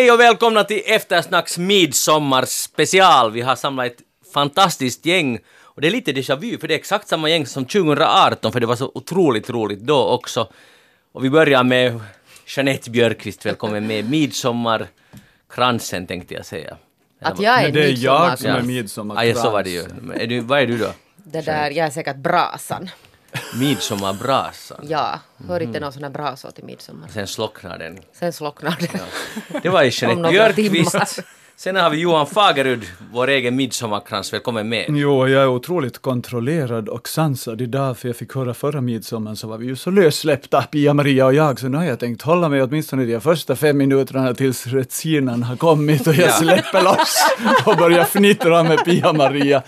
Hej och välkomna till Eftersnacks midsommarspecial. Vi har samlat ett fantastiskt gäng och det är lite déjà vu för det är exakt samma gäng som 2018 för det var så otroligt roligt då också. Och vi börjar med Jeanette Björkqvist, välkommen med midsommarkransen tänkte jag säga. Att jag är det är jag som är midsommarkrans. midsommarkrans. Ja, så var det ju. Är du, vad är du då? Det där, jag är säkert brasan. Midsommarbrasan. Ja, hör Mm. inte någon sån här brasor till midsommar. Sen slocknar den. Sen slocknar det. Det var ju Om Jeanette några Björkqvist. timmar. Sen har vi Johan Fagerud, vår egen midsommarkrans. Välkommen med. Jo, jag är otroligt kontrollerad och sansad idag, för jag fick höra förra midsommaren så var vi ju så lössläppta, Pia-Maria och jag, så nu har jag tänkt hålla mig åtminstone de första fem minuterna tills retsinan har kommit och jag Ja. släpper loss och börjar fnittra med Pia-Maria.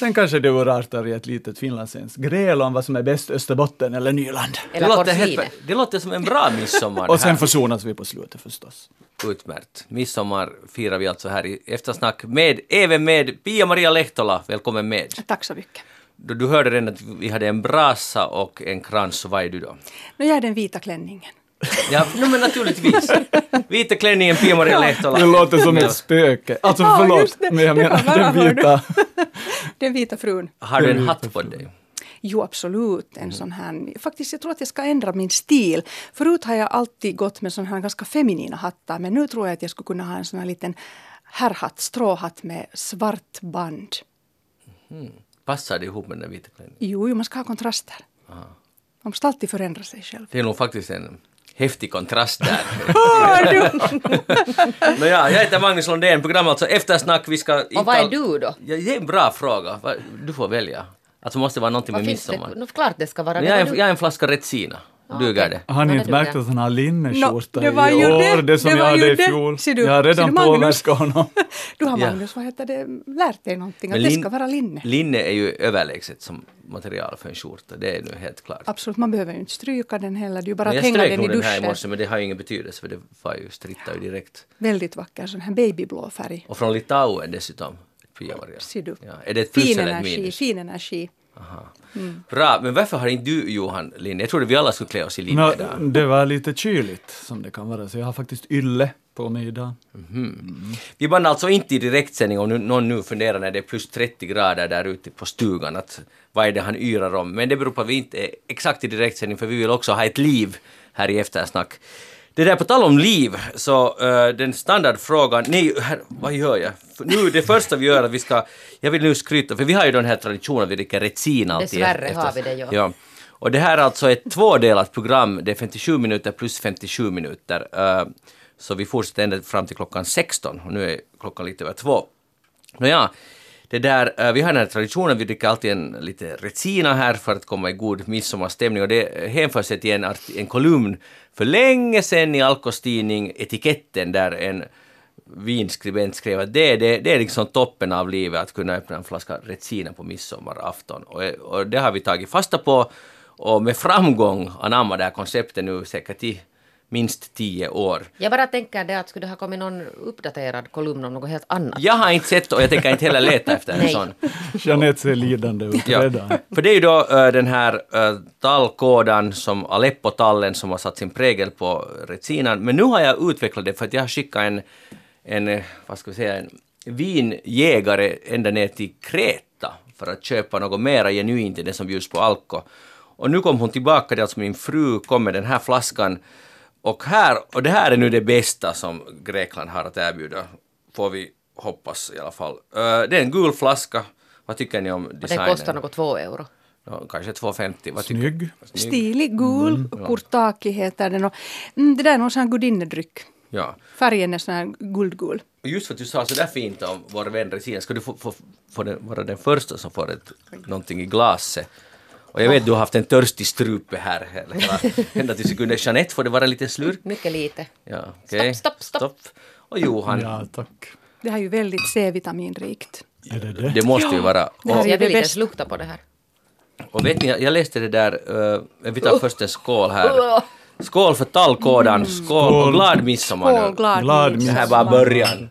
Sen kanske det urartar i ett litet finlandssvenskt gräl om vad som är bäst, Österbotten eller Nyland. Det Eller låter, helt, det låter som en bra midsommar. det Och sen försonas vi på slutet förstås. Utmärkt. Midsommar firar vi alltså här i Eftersnack med, även med Pia-Maria Lehtola. Välkommen med. Tack så mycket. Du, du hörde redan att vi hade en brasa och en krans, så vad är du då? Nu är jag den vita klänningen. Ja, no, men naturligtvis. Vita klänningen Pia-Maria Lehtola. Det låter som ett spöke. Alltså Ja, förlåt, men jag menar den vita. Den vita frun. Har du en hatt på dig? Jo, absolut. En sån här. Faktiskt, jag tror att jag ska ändra min stil. Förut har jag alltid gått med sån här ganska feminina hattar, men nu tror jag att jag skulle kunna ha en sån här liten herrhatt, stråhatt med svart band. Passar det ihop med den vita klänningen? Jo, jo man ska ha kontraster. Man måste alltid förändra sig själv. Det är nog faktiskt en häftig kontrast där. Hör du? Nåja, jag heter Magnus Lundén, program alltså Eftersnack. Vi ska Och vad är du då? Ja, det är en bra fråga. Du får välja. Alltså måste vara någonting Vad med finns det? midsommar. No, klart det ska vara det. jag, är en, jag är en flaska Retsina. Duger det? Har ni inte märkt att han har linneskjorta det var i år? det. Det som Det jag hade i fjol. Du- jag har redan påverkat honom. Du har. Magnus, vad heter det, lärt dig någonting? Att det ska vara linne. Linne är ju överlägset som material för en skjorta. Det är nu helt klart. Absolut, man behöver ju inte stryka den heller. Det är ju bara Men att jag hänga strök den i nog den här i duschen. morse men det har ju ingen betydelse för det var ju strittar ju direkt. Väldigt vacker, sån här babyblå färg. Och från Litauen dessutom. Du. Ja. Är det ett plus Fin eller ett minus? fin energi. Bra, men varför har inte du Johan linne? Jag trodde vi alla skulle klä oss i linne Nå, idag. det var lite kyligt som det kan vara, så jag har faktiskt ylle på mig idag. Vi bandar alltså inte i direktsändning om någon nu funderar när det är plus 30 grader där ute på stugan att vad är det han yrar om. Men det beror på att vi inte är exakt i direktsändning för vi vill också ha ett liv här i eftersnack. Det där på tal om liv, så eh, den standardfrågan, nej, här, vad gör jag? För Nu, det första vi gör är att vi ska, jag vill nu skryta, för vi har ju den här traditionen att vi dricker Retsina alltid. Dessvärre efter- har vi det, ja. ja. Och det här är alltså ett tvådelat program, det är 57 minuter plus 57 minuter. Eh, så vi fortsätter ända fram till klockan 16 och nu är klockan lite över två. Nåja, det där, eh, vi har den här traditionen, vi dricker alltid en lite Retsina här för att komma i god midsommarstämning och det hänför sig till en, en kolumn för länge sedan i Alkos tidning Etiketten där en vinskribent skrev att det, det, det är liksom toppen av livet att kunna öppna en flaska Retsina på midsommarafton. Och, eh, och det har vi tagit fasta på och med framgång anammat det här konceptet nu säkert i minst tio år. Jag bara tänker det att skulle det ha kommit någon uppdaterad kolumn om något helt annat. Jag har inte sett och jag tänker inte heller leta efter en sån. Jeanette ser lidande ut Ja. redan. För det är ju då äh, den här äh, tallkådan som Aleppo-tallen som har satt sin prägel på Retsinan. Men nu har jag utvecklat det för att jag har skickat en, en vad ska vi säga, en vinjägare ända ner till Kreta för att köpa något mera genuint än det som bjuds på Alko. Och nu kom hon tillbaka, det är alltså min fru kom med den här flaskan och här, och det här är nu det bästa som Grekland har att erbjuda, får vi hoppas i alla fall. Det är en gul flaska. Vad tycker ni om designen? den kostar något två euro. Ja, kanske 2,50. Vad tycker Snygg. Stilig, gul, kurtaki heter den. Och, mm, det där är någon sån här gudinnedryck. Ja. Färgen är sån här guldgul. Just för att du sa så där fint om vår vän Resina, ska du få, få, få den, vara den första som får ett, någonting i glaset. Och jag vet du har haft en törstig strupe här hela, ända till sekunden. Jeanette, får det vara lite slurk? Mycket lite. Ja, okej. Stopp, stopp, stopp. Och Johan, Ja, tack. Det här är ju väldigt C-vitaminrikt. Är det det? det måste ju vara. Och, Jag vill inte ens lukta på det här. och vet ni, jag läste det där, uh, vi tar först en skål här. Skål för tallkådan, skål och glad midsommar Skål, nu. glad, Glad midsommar. Det här var början.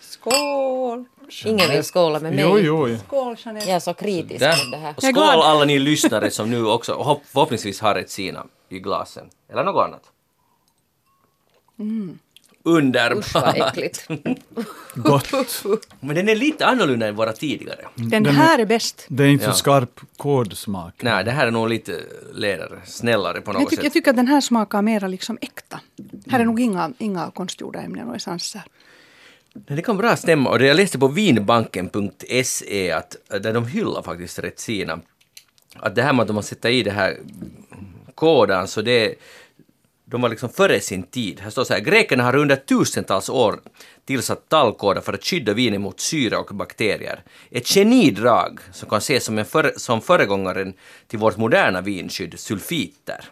Skål! Ingen vill skåla med mig. Jo, jo. Skål, Jeanette. Jag är så kritisk Där. mot det här. Och Jag är skål alla ni lyssnare som nu också hopp- förhoppningsvis har ett sina i glasen. Eller något annat. Underbart. vad äckligt. Gott. Men den är lite annorlunda än våra tidigare. Den här är bäst. Det är inte Ja. så skarp kodsmak. Nej, det här är nog lite ledare, snällare på något Jag tycker, jag sätt. tycker att den här smakar mera liksom äkta. Här är nog inga, inga konstgjorda ämnen och essenser. Det kan bra stämma. Och det jag läste på vinbanken.se att där de hyllar faktiskt Retsina. Att det här med att de har sätta i det här koden så det de var liksom före sin tid. Här står så här, grekerna har under tusentals år tillsatt tallkåda för att skydda vinet mot syra och bakterier. Ett genidrag som kan ses som, en för, som föregångaren till vårt moderna vinskydd, sulfiter.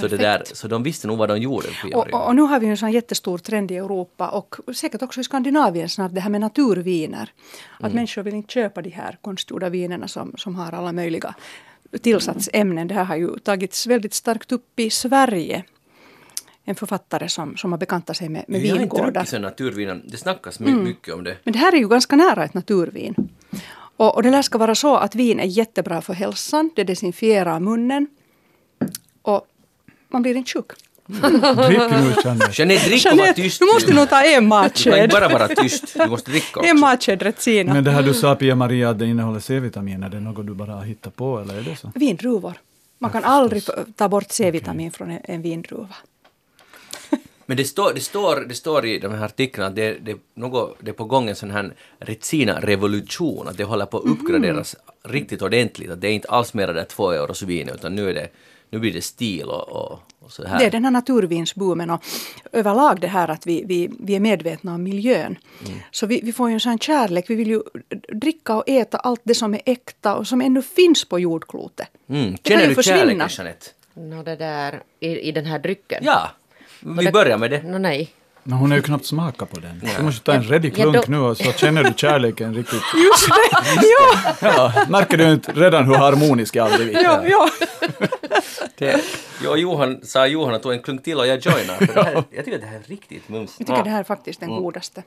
Så, det där, så de visste nog vad de gjorde. Och, och, och nu har vi en sån jättestor trend i Europa och säkert också i Skandinavien snart det här med naturviner. Att människor vill inte köpa de här konstgjorda vinerna som, som har alla möjliga tillsatsämnen. Det här har ju tagits väldigt starkt upp i Sverige. En författare som, som har bekantat sig med, med Jag har inte vingårdar. druckit sån naturvin. Det snackas my- mycket om det. Men det här är ju ganska nära ett naturvin. Och, och det lär ska vara så att vin är jättebra för hälsan. Det desinfierar munnen. Och man blir inte sjuk. Drick nu Jeanette. Jeanette, drick och var tyst. du måste nog ta en Du kan matsked. inte bara vara tyst, du måste dricka också. En matsked Retsina. Men det här du sa Pia Maria att det innehåller C-vitamin, är det något du bara har hittat på eller är det så? Vindruvor. Man kan aldrig ta bort C-vitamin från en, vindruva. Men det står, det, står, det står i de här artiklarna att det, det, är något, det är på gång en sån här Retsina-revolution, att det håller på att uppgraderas riktigt ordentligt. Att det är inte alls mer det där två euros vin utan nu, är det, nu blir det stil och, och, och så här. Det är den här naturvinsboomen och överlag det här att vi, vi, vi är medvetna om miljön. Så vi, vi får ju en sån kärlek. Vi vill ju dricka och äta allt det som är äkta och som ännu finns på jordklotet. Mm. Det kan Känner ju du försvinna. kärleken Jeanette? Nå det där, i, i den här drycken. Ja, vi börjar med det. Nå nej. Men hon har ju knappt smakat på den. Du måste ta en redig Ja, klunk då- nu och så känner du kärleken riktigt. Just det! ja, Ja, märker du inte redan hur harmonisk jag har blivit? ja, ja. Det jag och Johan sa Johan att tog en klunk till och jag joinar. För det här, jag tycker att det här är riktigt mums. Jag tycker det här är faktiskt den godaste.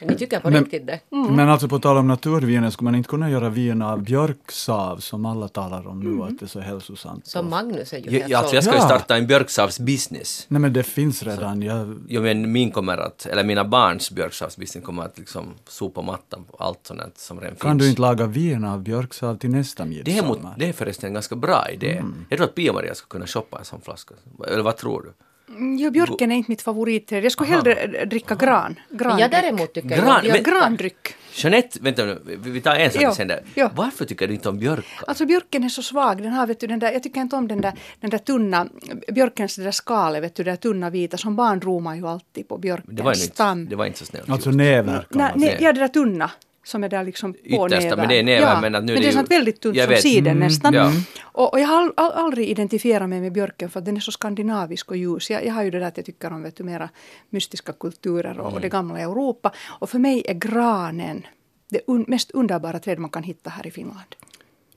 Ni tycker på Men- riktigt det? Men alltså på tal om naturviner, skulle man inte kunna göra vin av björksav som alla talar om nu, att det är så hälsosamt? Som Magnus är ju Ja, helt alltså jag ska ju starta en björksavsbusiness. Nej men det finns redan. Jag, Jo men min kommer att, eller mina barns björksavsbusiness kommer att liksom sopa mattan på allt sånt som redan kan finns. du inte laga vin av björksav till nästa det, är mot, midsommar? det är förresten en ganska bra idé. Mm. Jag tror att Pia-Maria skulle kunna shoppa en sån flaska. Eller vad tror du? Mm, Ja, björken är inte mitt favoritträd. Jag skulle hellre dricka gran. Grandryck. jag däremot tycker Gran- jag, men- Grandryck. Jeanette, vänta nu, vi tar en sak Ja, sen där. ja. Varför tycker du inte om björkar? Alltså björken är så svag. Den har, vet du, den där, jag tycker inte om den där, den där tunna, björkens det där skalet, vet du, det där tunna vita. Som barn drog man ju alltid på björkens Det var, ju inte, stam. det var inte så snällt Alltså näver säga. ja, det där tunna. Som är där liksom på Yttersta, men det är näven, ja, men att nu men det är sånt väldigt tunt som vet. siden Mm, nästan. ja. Och, och jag har all, all, aldrig identifierat mig med björken för att den är så skandinavisk och ljus. Jag, jag har ju det där att jag tycker om vet du, mera mystiska kulturer och, och Mm. det gamla Europa. Och för mig är granen det un, mest underbara träd man kan hitta här i Finland.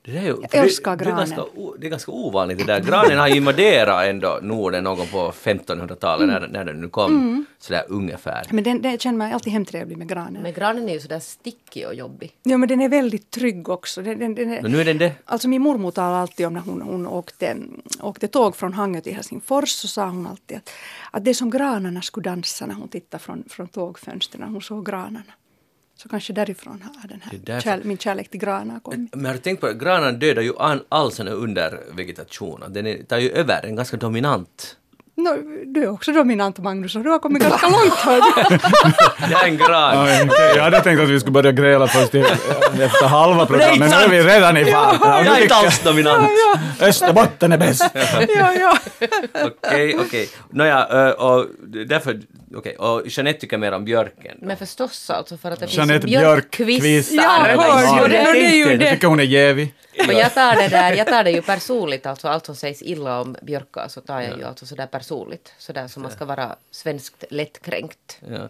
Det, är ju, Jag älskar det, är granen. ganska, det är ganska ovanligt det där. Granen har ju invaderat ändå Norden någon på 1500-talet när, när den nu kom. Sådär ungefär. Men den, den känner mig alltid hemtrevlig med granen. Men granen är ju sådär stickig och jobbig. Ja, men den är väldigt trygg också. Den, den, den är, Men nu är den det. Alltså min mormor talade alltid om när hon, hon åkte, åkte tåg från Hangö till Helsingfors så sa hon alltid att, att det är som granarna skulle dansa när hon tittade från, från tågfönstren när hon såg granarna. Så kanske därifrån har den här därför- kärl, min kärlek till granar kommit. Men har du tänkt på det? Granen dödar ju an, all sån undervegetation. Den är, tar ju över, en ganska dominant. No, du är också dominant Magnus och du har kommit ganska långt. Det är en gran. Oj, okej, Jag hade tänkt att vi skulle börja gräla först efter halva programmet, men nu är vi redan i fart. Ja, Jag är inte alls dominant. jag- Österbotten är bäst. ja, ja. Okej, okej. Nåja, och därför... Okej, och Jeanette tycker mer om björken. Men förstås alltså för att det Jeanette finns. Ja, björkkvistar. hör du, det det ju Jag det. tycker hon är jävig. Och jag tar det där, jag tar det ju personligt, alltså allt som sägs illa om björkar så tar jag ju alltså sådär personligt. Sådär som man ska vara svenskt lättkränkt. Ja.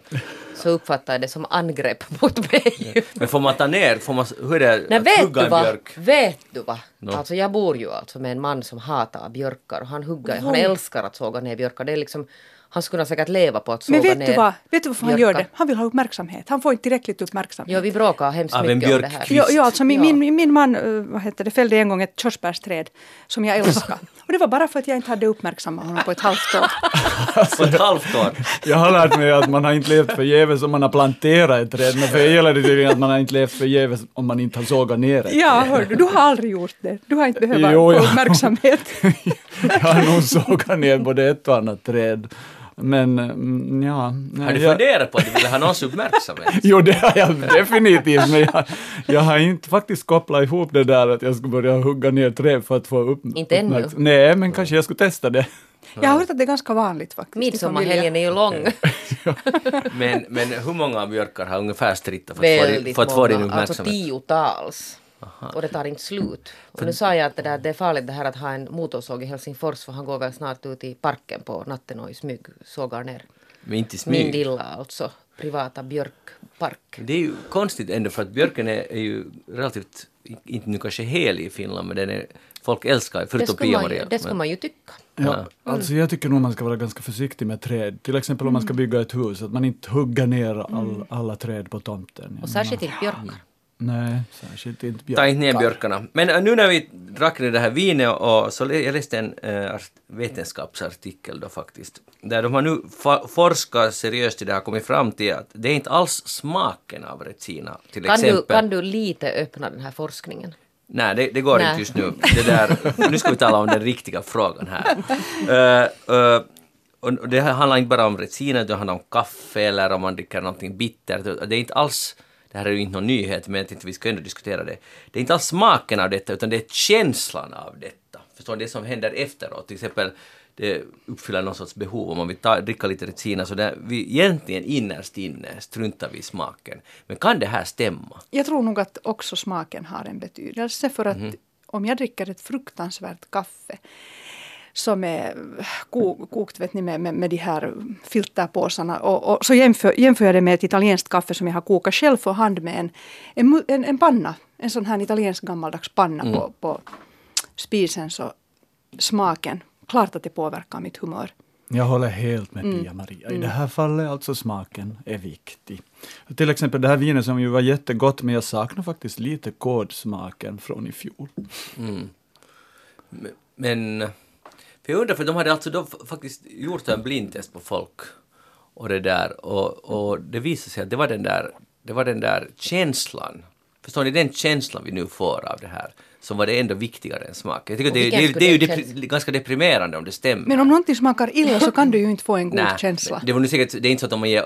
Så uppfattar jag det som angrepp mot mig. Men får man ta ner, får man, hur är det Nej, att vet hugga du en björk? Vet du vad? No. Alltså jag bor ju alltså med en man som hatar björkar och han hugger, han älskar att såga ner björkar. Det är liksom, Han skulle säkert leva på att Men såga vet ner du, vad, vet du varför han gör det? Han vill ha uppmärksamhet. Han får inte tillräckligt uppmärksamhet. Ja, vi bråkar hemskt Av mycket om det här. björkkvist. Ja, alltså min, Ja. min, min man eh, vad heter det, fällde en gång ett körsbärsträd som jag älskar. Och det var bara för att jag inte hade uppmärksammat honom på ett halvt år. På ett halvt år. Jag har lärt mig att man har inte levt förgäves om man har planterat ett träd, men för er gäller det tydligen att man har inte levt förgäves om man inte har sågat ner ett Ja, hör du, du har aldrig gjort det. Du har inte behövt Jo, uppmärksamhet. Jag har nog sågat ner både ett och annat träd. Men mm, ja... Har du jag, funderat på att du vill ha någons uppmärksamhet? Jo, det har jag definitivt, men jag, jag har inte faktiskt kopplat ihop det där att jag skulle börja hugga ner träd för att få upp, Inte ännu. Nej, men kanske jag skulle testa det. Jag har hört att det är ganska vanligt faktiskt. Midsommarhelgen är ju lång. Men, men hur många björkar har ungefär strittat för att få din, Väldigt för att få din många, alltså uppmärksamhet? Tiotals. Och det tar inte slut. Och nu sa jag att det, där, det är farligt det här att ha en motorsåg i Helsingfors för han går väl snart ut i parken på natten och i smyg sågar ner. Men inte i Min smyg. lilla alltså, privata björkpark. Det är ju konstigt ändå för att björken är, är ju relativt, inte nu kanske helig i Finland, men den är, folk älskar förutom ska, man, Pia-Maria. ju- det ska man ju tycka. Ja, alltså jag tycker nog man ska vara ganska försiktig med träd. Till exempel om man ska bygga ett hus, att man inte hugger ner all, alla träd på tomten. Och särskilt inte björkar. Nej, särskilt inte Ta björkar. inte ner björkarna. Men äh, nu när vi drack det här vinet och så jag läste en äh, art- vetenskapsartikel då faktiskt. Där de har nu forskat seriöst i det här och kommit fram till att det är inte alls smaken av Retsina till Kan exempel. du, kan du lite öppna den här forskningen? Nej, det, det går Nej. inte just nu. Det där, nu ska vi tala om den riktiga frågan här. Uh, uh, och det här handlar inte bara om Retsina, det handlar om kaffe eller om man dricker någonting bittert. Det är inte alls, det här är ju inte någon nyhet, men jag tänkte vi ska ändå diskutera det. Det är inte alls smaken av detta, utan det är känslan av detta. Förstår du? Det som händer efteråt. Till exempel, det uppfyller någon sorts behov. Om man vill ta, dricka lite Retsina så där, vi egentligen innerst inne struntar vi i smaken. Men kan det här stämma? Jag tror nog att också smaken har en betydelse. För att Mhm. om jag dricker ett fruktansvärt kaffe som är ko- kokt vet ni, med, med, med de här filterpåsarna. Och, och så jämför, jämför jag det med ett italienskt kaffe som jag har kokat själv för hand med en, en, en, en panna. En sån här italiensk gammaldags panna Mm. på, på spisen. Så smaken, klart att det påverkar mitt humör. Jag håller helt med Pia-Maria. I det här fallet alltså smaken är viktig. Till exempel det här vinet som ju var jättegott, men jag saknar faktiskt lite kodsmaken från i fjol. Men, för jag undrar, för de hade alltså då faktiskt gjort en blindtest på folk och det där och, och det visade sig att det var den där, det var den där känslan. Förstår ni, den känslan vi nu får av det här som var det ändå viktigare än smak. Jag tycker det, det, det är ju depri- ganska deprimerande om det stämmer. Men om någonting smakar illa så kan du ju inte få en god Nej, känsla. Det var nu säkert, det är inte så att om man ger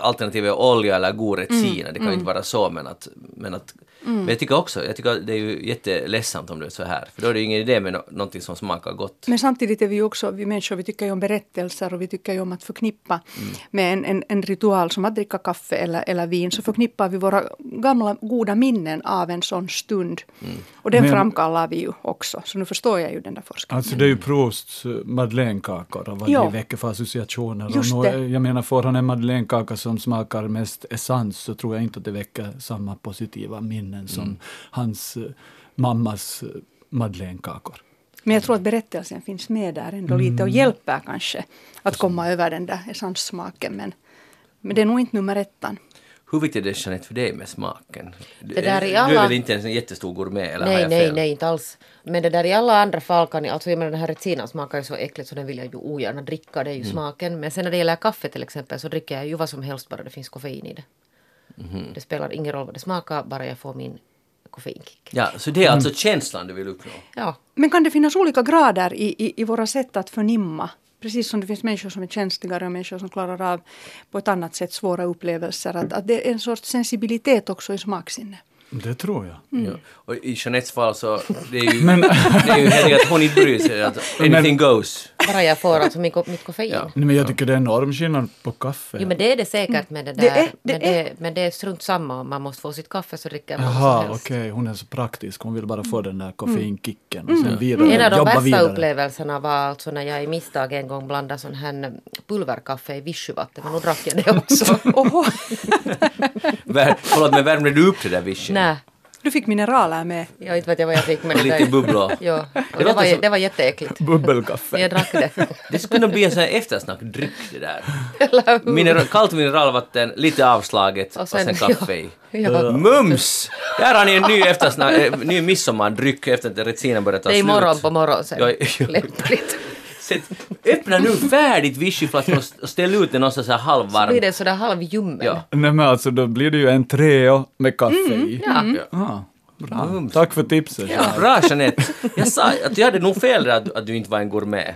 alternativet olja eller god retsina, det kan ju inte vara så men att, men att men jag tycker också, jag tycker att det är ju jätteledsamt om det är så här, för då är det ju ingen idé med no- någonting som smakar gott. Men samtidigt är vi ju också, vi människor, vi tycker ju om berättelser och vi tycker ju om att förknippa med en, en, en ritual som att dricka kaffe eller, eller vin, så förknippar vi våra gamla goda minnen av en sån stund. Och den Men- framkallar vi ju också, så nu förstår jag ju den där forskningen. Alltså det är ju Prousts eh, madeleinekakor och vad Ja. det väcker för associationer. Just och det. nå- jag menar, får han en madeleinekaka som smakar mest essens så tror jag inte att det väcker samma positiva minnen som hans eh, mammas eh, madeleinekakor. Men jag tror att berättelsen finns med där ändå lite och hjälper kanske att komma över den där essenssmaken. Men, men det är nog inte nummer ettan. Hur viktigt är det Jeanette för dig med smaken? Du, Det där i du är alla- väl inte en jättestor gourmet eller Nej, nej, nej, inte alls. Men det där i alla andra fall kan jag, alltså jag menar den här retinan smakar ju så äckligt så den vill jag ju ogärna dricka, det är ju Mm. smaken. Men sen när det gäller kaffe till exempel så dricker jag ju vad som helst bara det finns koffein i det. Mhm. Det spelar ingen roll vad det smakar, bara jag får min koffeinkick. Ja, så det är alltså känslan du vill uppnå? Ja, Men kan det finnas olika grader i, i, i våra sätt att förnimma? Precis som det finns människor som är känsligare och människor som klarar av på ett annat sätt svåra upplevelser. Att, att det är en sorts sensibilitet också i smaksinne. Det tror jag. Ja. Och i Jeanettes fall så det är ju, det är ju helt enkelt att hon inte bryr sig. Att anything goes. bara jag får alltså mitt koffein. Ja. Nej, men jag tycker det är enorm skillnad på kaffe. Jo men det är det säkert med det där. Det är- det men, det, men det är strunt samma om man måste få sitt kaffe så dricker man Jaha, okej, hon är så praktisk. Hon vill bara få den där koffeinkicken och sen vidare, Mm. En av de värsta vidare. upplevelserna var alltså när jag i misstag en gång blandade sån här pulverkaffe i vichyvatten. Men nu drack jag det också. Förlåt, men värmde du upp det där vichy? Nej. Du fick mineraler med. Jag inte vet jag vad jag fick men Och det lite bubblor. Ja, och Det det, var, som- det var jätteäckligt. Bubbelkaffe. Jag drack det. Det skulle kunna bli en sån här eftersnackdryck det där. Mineral, kallt mineralvatten, lite avslaget och Och sen, sen- kaffe i. Ja. Mums! Där har ni en ny, eftersnack, äh, ny midsommardryck efter att retsinen börjar ta Det är slut. imorgon på morgonen sen. Ja, ja. Lämpligt. Sätt, öppna nu färdigt vichyflaskan och st- ställ ut den någonstans så här Så halvvarm. blir det sådär halvljummen. Ja. Nej men alltså då blir det ju en trio med kaffe i. Ja. Ah, bra. Mums. Tack för tipset. Ja, bra Jeanette. Jag sa att jag hade nog fel där att, att du inte var en gourmet.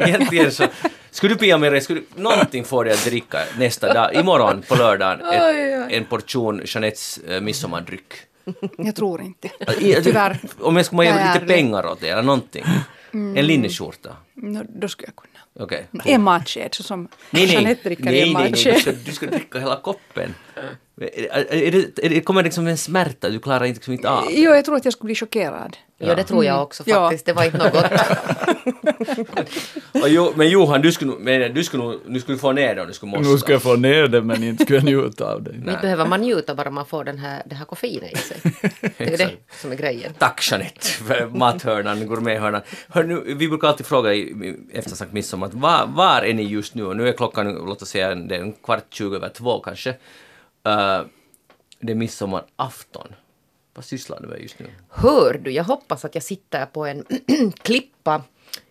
Egentligen så... Skulle du Pia Meri, skulle någonting få dig att dricka nästa dag, imorgon på lördagen, ett, Oj, oj. en portion Jeanettes äh, midsommardryck? Jag tror inte. Tyvärr. Om jag skulle ge lite Mm. pengar åt det eller någonting. En linneskjorta. Nå, då skulle jag kunna. Okej. En matsked, så som Nej, nej. Jeanette dricker nej, en nej, nej. Du, matsked. ska, du ska dricka hela koppen. Är, det, är det, kommer det liksom en smärta, du klarar inte, liksom inte av? Jo, jag tror att jag skulle bli chockerad. Ja, det tror jag också Ja. faktiskt. Det var inte något. Jo, men Johan, du skulle, men, du skulle, nu skulle du få ner det om du skulle måste. Nu ska jag få ner det men inte ska jag njuta av det. Inte behöver man njuta bara man får den här, det här koffeinet i sig. Det är det som är grejen. Tack Jeanette för mathörnan, gourmethörnan. Hör nu, vi brukar alltid fråga i i eftersnack midsommar, var, var är ni just nu? Och nu är klockan, låt oss säga, det är en kvart, tjugo över två kanske. Uh, det är midsommarafton. Vad sysslar du med just nu? Hör du, jag hoppas att jag sitter på en klippa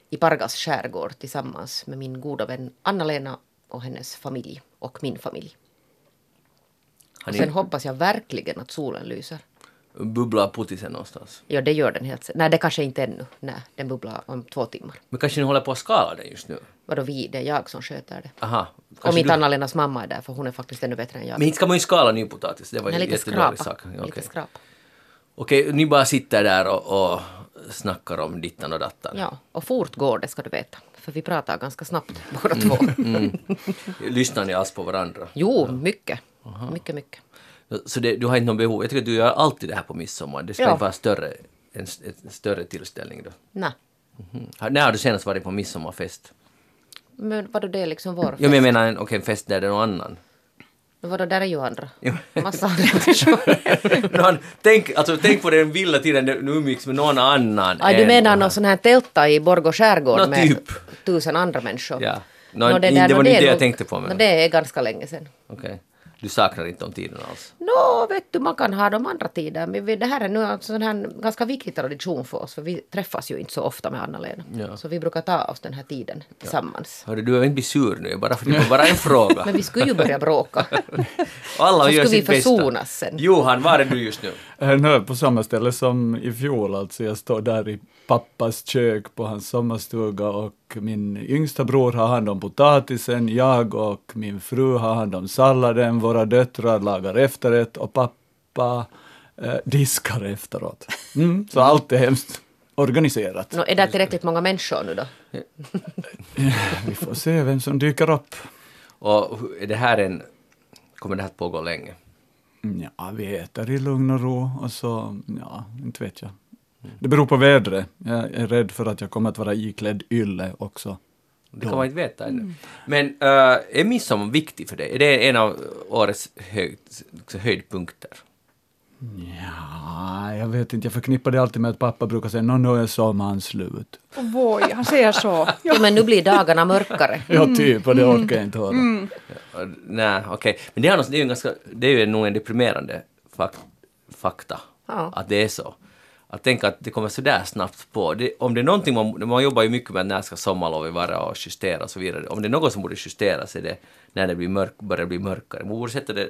i Pargas skärgård tillsammans med min goda vän Anna-Lena och hennes familj och min familj. Och sen hoppas jag verkligen att solen lyser. Bubblar puttisen någonstans? Ja, det gör den helt säkert. Nej, det kanske inte ännu. Nej, den bubblar om två timmar. Men kanske ni håller på att skala den just nu? Vadå vi? Det är jag som sköter det. Aha. Kanske inte du- Anna-Lenas mamma är där, för hon är faktiskt ännu bättre än jag. Men inte ska man ju skala nypotatis, det var ju en jättedålig sak. Ja, Lite skrapa. Okej, ni bara sitter där och, och snackar om dittan och dattan. Ja, och fort går det ska du veta. För vi pratar ganska snabbt båda två. Mm. Lyssnar ni alls på varandra? Jo, mycket. Mycket, mycket. Så det, du har inte något behov? Jag tycker att du gör alltid det här på midsommar. Det ska Ja. inte vara större, en, en större tillställning då. Nej. Mm. Har- När har du senast varit på midsommarfest? Men vadå det är liksom vår fest? Ja, men jag menar en, en fest där det är någon annan. Men Vadå, där är ju andra. Ja. Massa andra människor. Någon, tänk, alltså, tänk på den vilda tiden du umgicks med någon annan. Aj, du menar någon sån här tälta i Borgå skärgård Nå, med typ. tusen andra människor? Ja. Nå, Nå, det där, var nå, nu är det jag nog- tänkte på, men- nå, det är ganska länge sedan. Okej. Du saknar inte de tiderna alls? Nå, vet du, man kan ha de andra tider. Men det här är nu en sån här ganska viktig tradition för oss. För vi träffas ju inte så ofta med Anna-Lena. Ja. Så vi brukar ta oss den här tiden tillsammans. Hörru, du behöver inte bli sur nu, bara för det var bara en fråga. Men vi skulle ju börja bråka. Alla så gör skulle vi sitt bästa. försonas sen. Johan, var är du just nu? Nu är jag på samma ställe som i fjol, alltså jag står där i pappas kök på hans sommarstuga och min yngsta bror har hand om potatisen, jag och min fru har hand om salladen, våra döttrar lagar efterrätt och pappa eh, diskar efteråt. Mm, så allt är hemskt organiserat. Nå, är det tillräckligt många människor nu då? Vi får se vem som dyker upp. Och är det här en... Kommer det här att pågå länge? Ja, vi äter i lugn och ro och så, ja, inte vet jag. Det beror på vädret. Jag är rädd för att jag kommer att vara iklädd ylle också. Det kan man inte veta ännu. Men äh, är midsommar viktig för dig? Är det en av årets höjd, höjdpunkter? Ja, jag vet inte, jag förknippar det alltid med att pappa brukar säga nå nu är sommaren slut. Oj, han säger så. Ja, men nu blir dagarna mörkare. Ja, typ, och det orkar jag inte höra. Uh, Nej, okej. Men det är, något- det är ju en ganska... Det är ju nog en deprimerande fak, fakta. Ja. Att det är så. Att tänka att det kommer sådär snabbt på. Det, om det är någonting man... Man jobbar ju mycket med när ska sommarlovet vara och justera och så vidare. Om det är något som borde justeras är det när det blir mörk, börjar bli mörkare. Man borde sätta det...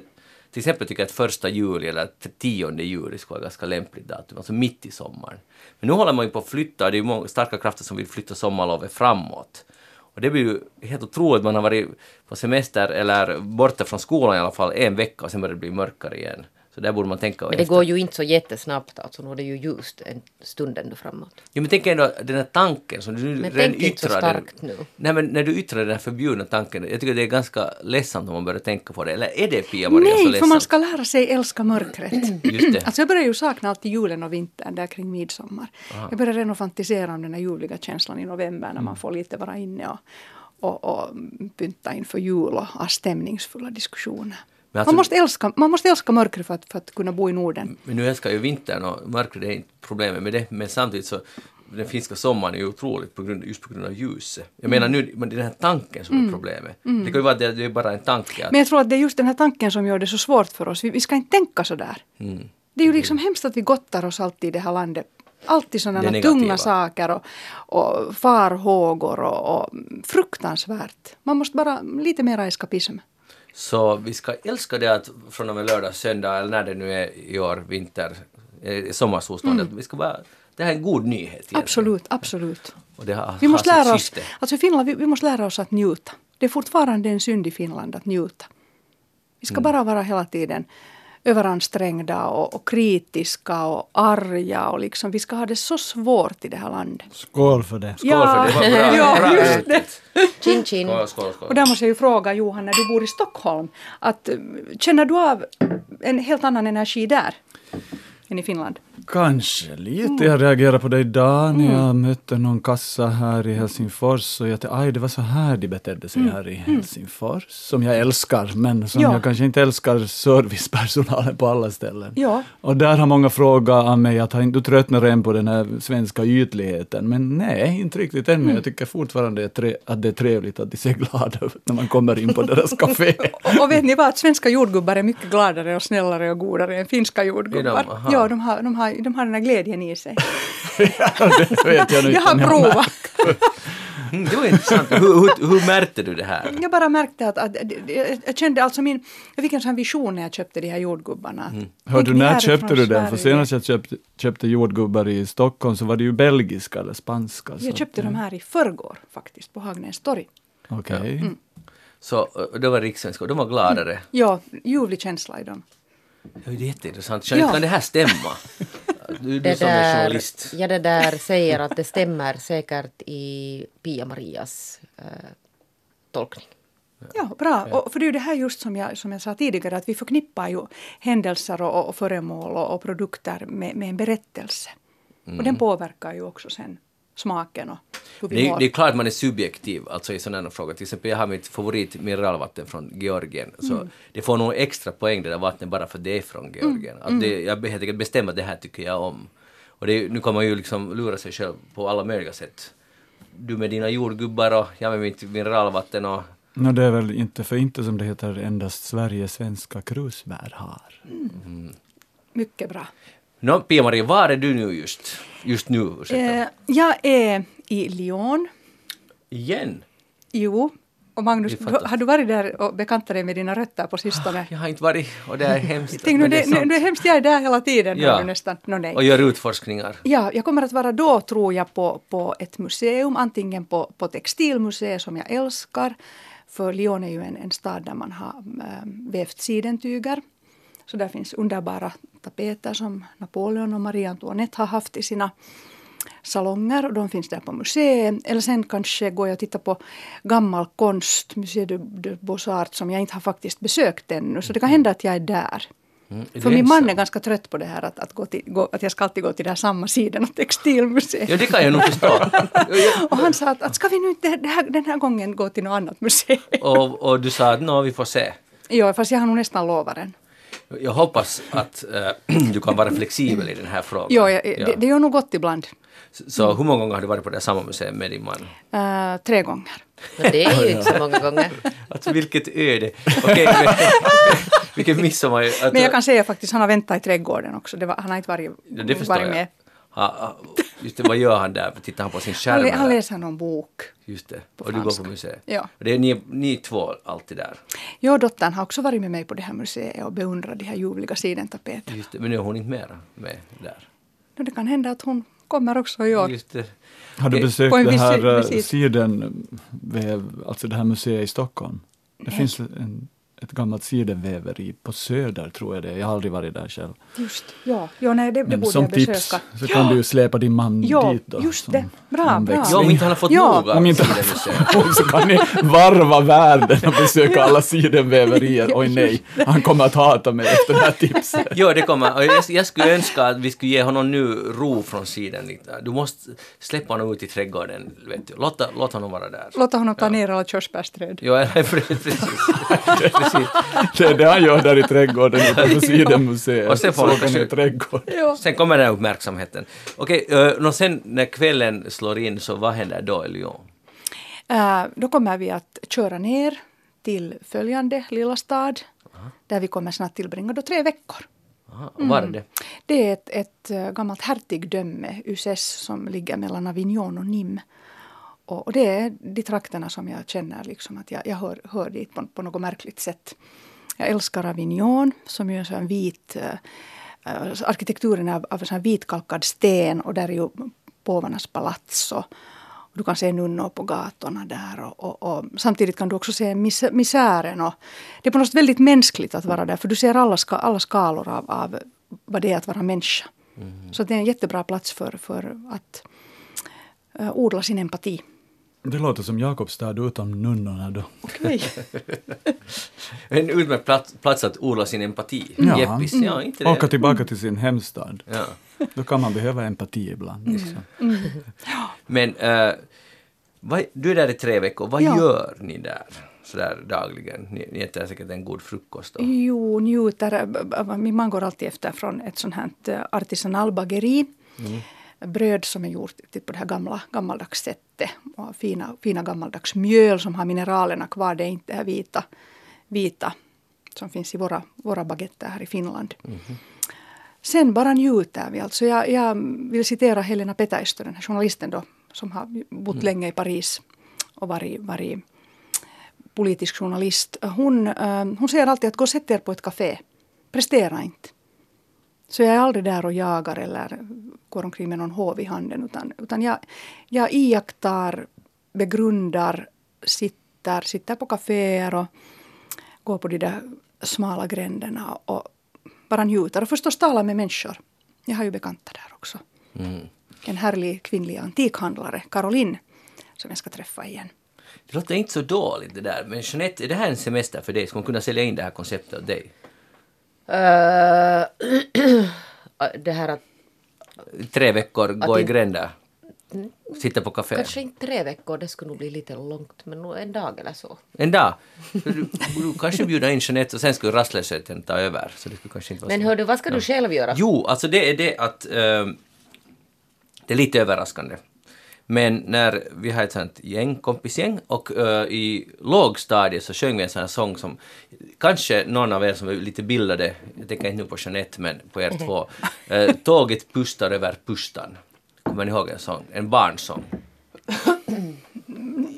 Till exempel tycker jag att första juli eller tionde juli skulle vara ganska lämpligt datum, alltså mitt i sommaren. Men nu håller man ju på att flytta, det är ju många starka krafter som vill flytta sommarlovet framåt. Och det blir ju helt otroligt, man har varit på semester eller borta från skolan i alla fall en vecka och sen börjar det bli mörkare igen. Så där borde man tänka Men det efter. går ju inte så jättesnabbt alltså. Nu är det ju ljust en stund ändå framåt. Ja, men tänk ändå den här tanken som du Men redan tänk inte så starkt nu. Nej, men när du yttrar den här förbjudna tanken, jag tycker det är ganska ledsamt om man börjar tänka på det. Eller är det Pia-Maria så Nej, för ledsamt? man ska lära sig älska mörkret. Just det. Alltså jag börjar ju sakna alltid julen och vintern där kring midsommar. Jag börjar redan fantisera om den här juliga känslan i november när man får lite vara inne och, och, och pynta inför jul och ha stämningsfulla diskussioner. Alltså, Man måste älska, man måste älska mörkret för att, för att kunna bo i Norden. men nu älskar jag vintern och mörkret är inte problemet med det. Men samtidigt så den finska sommaren är ju otroligt på grund, just på grund av ljuset. Jag menar nu, men det är den här tanken som är problemet. Det kan ju vara att det, det är bara en tanke. Att, Men jag tror att det är just den här tanken som gör det så svårt för oss. Vi, vi ska inte tänka så där. Mm. Det är ju liksom hemskt att vi gottar oss alltid i det här landet. Alltid sådana tunga saker och, och farhågor och, och fruktansvärt. Man måste bara lite mer eskapism. Så vi ska älska det att från och med lördag, söndag eller när det nu är i år, vinter, eh, sommarsolstånd, att vi ska bara, det här är en god nyhet egentligen. Absolut, absolut. Har, Vi måste lära oss, alltså Finland, vi, vi måste lära oss att njuta. Det är fortfarande en synd i Finland att njuta. Vi ska bara vara hela tiden överansträngda och, och kritiska och arga och liksom, vi ska ha det så svårt i det här landet. Skål för det. Skål för det, bra. Ja, bra just uttryckt. Chin chin. Skål, skål, skål. Och där måste jag ju fråga Johan, när du bor i Stockholm, att, eh, känner du av en helt annan energi där än i Finland? Kanske lite. Jag reagerade på det idag när jag mötte någon kassa här i Helsingfors och jag tänkte aj det var så här de betedde sig här i Helsingfors. Som jag älskar men som Ja. jag kanske inte älskar servicepersonalen på alla ställen. Ja. Och där har många frågat av mig att du tröttnat redan på den här svenska ytligheten? Men nej, inte riktigt ännu. Jag tycker fortfarande att det är tre- att det är trevligt att de ser glada ut när man kommer in på deras café. Och, och vet ni vad, svenska jordgubbar är mycket gladare och snällare och godare än finska jordgubbar. Ja, de har, de, har, de har den här glädjen i sig. det vet jag nu Jag har provat. Mm, det var intressant. Hur, hur, hur märkte du det här? Jag bara märkte att, att jag- jag kände alltså min, jag fick en sån vision när jag köpte de här jordgubbarna. Hör du, när är köpte du den? För senast jag köpte, köpte jordgubbar i Stockholm så var det ju belgiska eller spanska. så Jag köpte att, de här i förrgår faktiskt på Hagnäs torg. Okej. Så eh, det var rikssvenska och de var gladare. Ja, ljuvlig känsla i dem. Ja, det är jätteintressant. Kan, Ja. kan det här stämma? Du, du Det som är där, journalist. ja, det där säger att det stämmer säkert i Pia-Marias eh, tolkning. Ja, bra. Och för det är ju det här just som jag, som jag sa tidigare, att vi förknippar ju händelser och, och föremål och, och produkter med, med en berättelse. Och den påverkar ju också sen smaken och hur vi Det, mår. det är klart man är subjektiv alltså i sådana här frågor. Till exempel jag har mitt favorit mineralvatten från Georgien. Så Mm. det får nog extra poäng det där vattnet bara för det är från Georgien. Mm. Att det, jag helt enkelt bestämmer att det här tycker jag om. Och det, nu kan man ju liksom lura sig själv på alla möjliga sätt. Du med dina jordgubbar och jag med mitt mineralvatten och Nå, det är väl inte för inte som det heter endast Sverige svenska krusbär har. Mycket bra. Nå, Pia-Maria, var är du nu just? Just nu. Eh, jag är i Lyon. Igen? Jo. Och Magnus, fattar. har du varit där och bekantat dig med dina rötter på sistone? Jag har inte varit och det är hemskt. Tänk nu, men det, är nu, det hemskt, jag är där hela tiden. Ja. Du nästan. No, nej. Och gör utforskningar. Ja, jag kommer att vara då tror jag på, på ett museum, antingen på, på textilmuseet som jag älskar. För Lyon är ju en, en stad där man har äh, vävt sidentyger. Så där finns underbara tapeter som Napoleon och Marie Antoinette har haft i sina salonger och de finns där på museet. Eller sen kanske går jag och tittar på gammal konst, Musée de, de Beaux-Arts som jag inte har faktiskt besökt ännu. Så det kan hända att jag är där. Mm, är För min man är ganska trött på det här att, att, gå till, gå, att jag ska alltid gå till här samma sidan av textilmuseet. Ja, det kan jag nog förstå. Och han sa att, att ska vi nu inte här, den här gången gå till något annat museum? och, och du sa att nå, vi får se. Ja, fast jag har nog nästan lovat den. Jag hoppas att äh, du kan vara flexibel i den här frågan. Ja, jag, Det, det gör nog gott ibland. Så, så hur många gånger har du varit på det samma museum med din man? Uh, tre gånger. Men det är ju inte så många gånger. Alltså vilket öde. Okej, men, vilken midsommar. Att, Men jag kan säga faktiskt, han har väntat i trädgården också. Det var, han har inte varit, ja, varit jag. med. Ha, ha, just det, vad gör han där? Tittar han på sin skärm? Han, läser någon bok. Just det. Och du går på museet? Ja. Och det är ni, ni två alltid där? Jag och dottern har också varit med mig på det här museet och beundrat de här ljuvliga sidentapeterna. Just det. Men nu är hon inte mera med där? Och det kan hända att hon kommer också i år. Just det. Har du besökt På en det här eh, sidenväv, alltså det här museet i Stockholm? Det finns en, ett gammalt sidenväveri på Söder tror jag det. Jag har aldrig varit där själv. Just, ja. ja nej, det, det Men borde som jag tips besöka. så kan du ju släpa din man Ja, dit då. just det. Bra, bra. Ja, om inte han har fått Ja. nog av sidenmuseet. så kan ni varva världen och besöka alla sidenväverier. Oj nej, han kommer att hata mig efter det här tipset. Jo, det kommer. Jag, jag skulle önska att vi skulle ge honom nu ro från sidan. lite. Du måste släppa honom ut i trädgården. Vet du. Låt, låt honom vara där. Låta honom ta ner alla körsbärsträd. Eller precis. precis. Det är det han gör där i trädgården utanför Sydenmuseet. Och sen får kanske- trädgård. Sen kommer den här uppmärksamheten. Okej, okay, nå sen när kvällen slår in, så vad händer då i Lyon? Eh, då kommer vi att köra ner till följande lilla stad. Där vi kommer snart tillbringa då tre veckor. Aha, var är det? Det är ett, ett eh, gammalt hertigdöme, Uzes, som ligger mellan Avignon och Nîmes. Och, och det är de trakterna som jag känner liksom att jag, jag hör, hör dit på, på något märkligt sätt. Jag älskar Avignon som ju är en vit eh, arkitekturen av, av en vitkalkad sten och där är ju påvarnas palats och, du kan se nunnor på gatorna där och, och, och samtidigt kan du också se mis, misären. Och det är på något sätt väldigt mänskligt att vara där för du ser alla, ska, alla skalor av, av vad det är att vara människa. Så det är en jättebra plats för, för att eh, odla sin empati. Det låter som Jakobstad utan nunnorna då. Okay. En utmärkt plats, plats att odla sin empati. Ja. Jeppis, ja, inte det. Åka tillbaka till sin hemstad. Ja. Då kan man behöva empati ibland. Men eh, vad, du är där i tre veckor, vad Ja. gör ni där? Sådär dagligen? Ni, ni äter säkert en god frukost. Och, Jo, njuter. Min man går alltid efter från ett sånt här eh, artisanalbageri. Bröd som är gjort till på det här gamla, gammaldags sättet. Och fina, fina gammaldags mjöl som har mineralerna kvar. Det är inte det här vita, vita som finns i våra, våra baguetter här i Finland. Sen bara njuter vi. Alltså jag, jag vill citera Helena Petäistö, den här journalisten då, som har bott länge i Paris och varit, varit politisk journalist. Hon, eh, hon säger alltid att gå och sätt er på ett café. Prestera inte. Så jag är aldrig där och jagar eller går omkring med någon hov i handen. Utan, utan jag, jag iakttar, begrundar, sitter, sitter på kaféer och går på de där smala gränderna och bara njuter. Och förstås talar med människor. Jag har ju bekanta där också. En härlig kvinnlig antikhandlare, Caroline, som jag ska träffa igen. Det låter inte så dåligt det där, men Jeanette, är det här en semester för dig? Ska hon kunna sälja in det här konceptet åt dig? Eh, det här att Tre veckor, gå i gränder, sitta på café. kanske inte tre veckor, det skulle nog bli lite långt, men nog en dag eller så. En dag. Du, du kanske bjuda in Jeanette och sen skulle rastlösheten ta över. Så det skulle kanske inte vara Men hör du, vad ska du själv göra? Jo, alltså det är det att eh, det är lite överraskande. Men när vi har ett sånt gäng, kompisgäng, och eh, i lågstadiet så sjöng vi en sån här sång som kanske någon av er som är lite bildade, jag tänker inte nu på Jeanette men på er två, eh, Tåget pustar över pustan. Kommer ni ihåg en sång? En barnsång.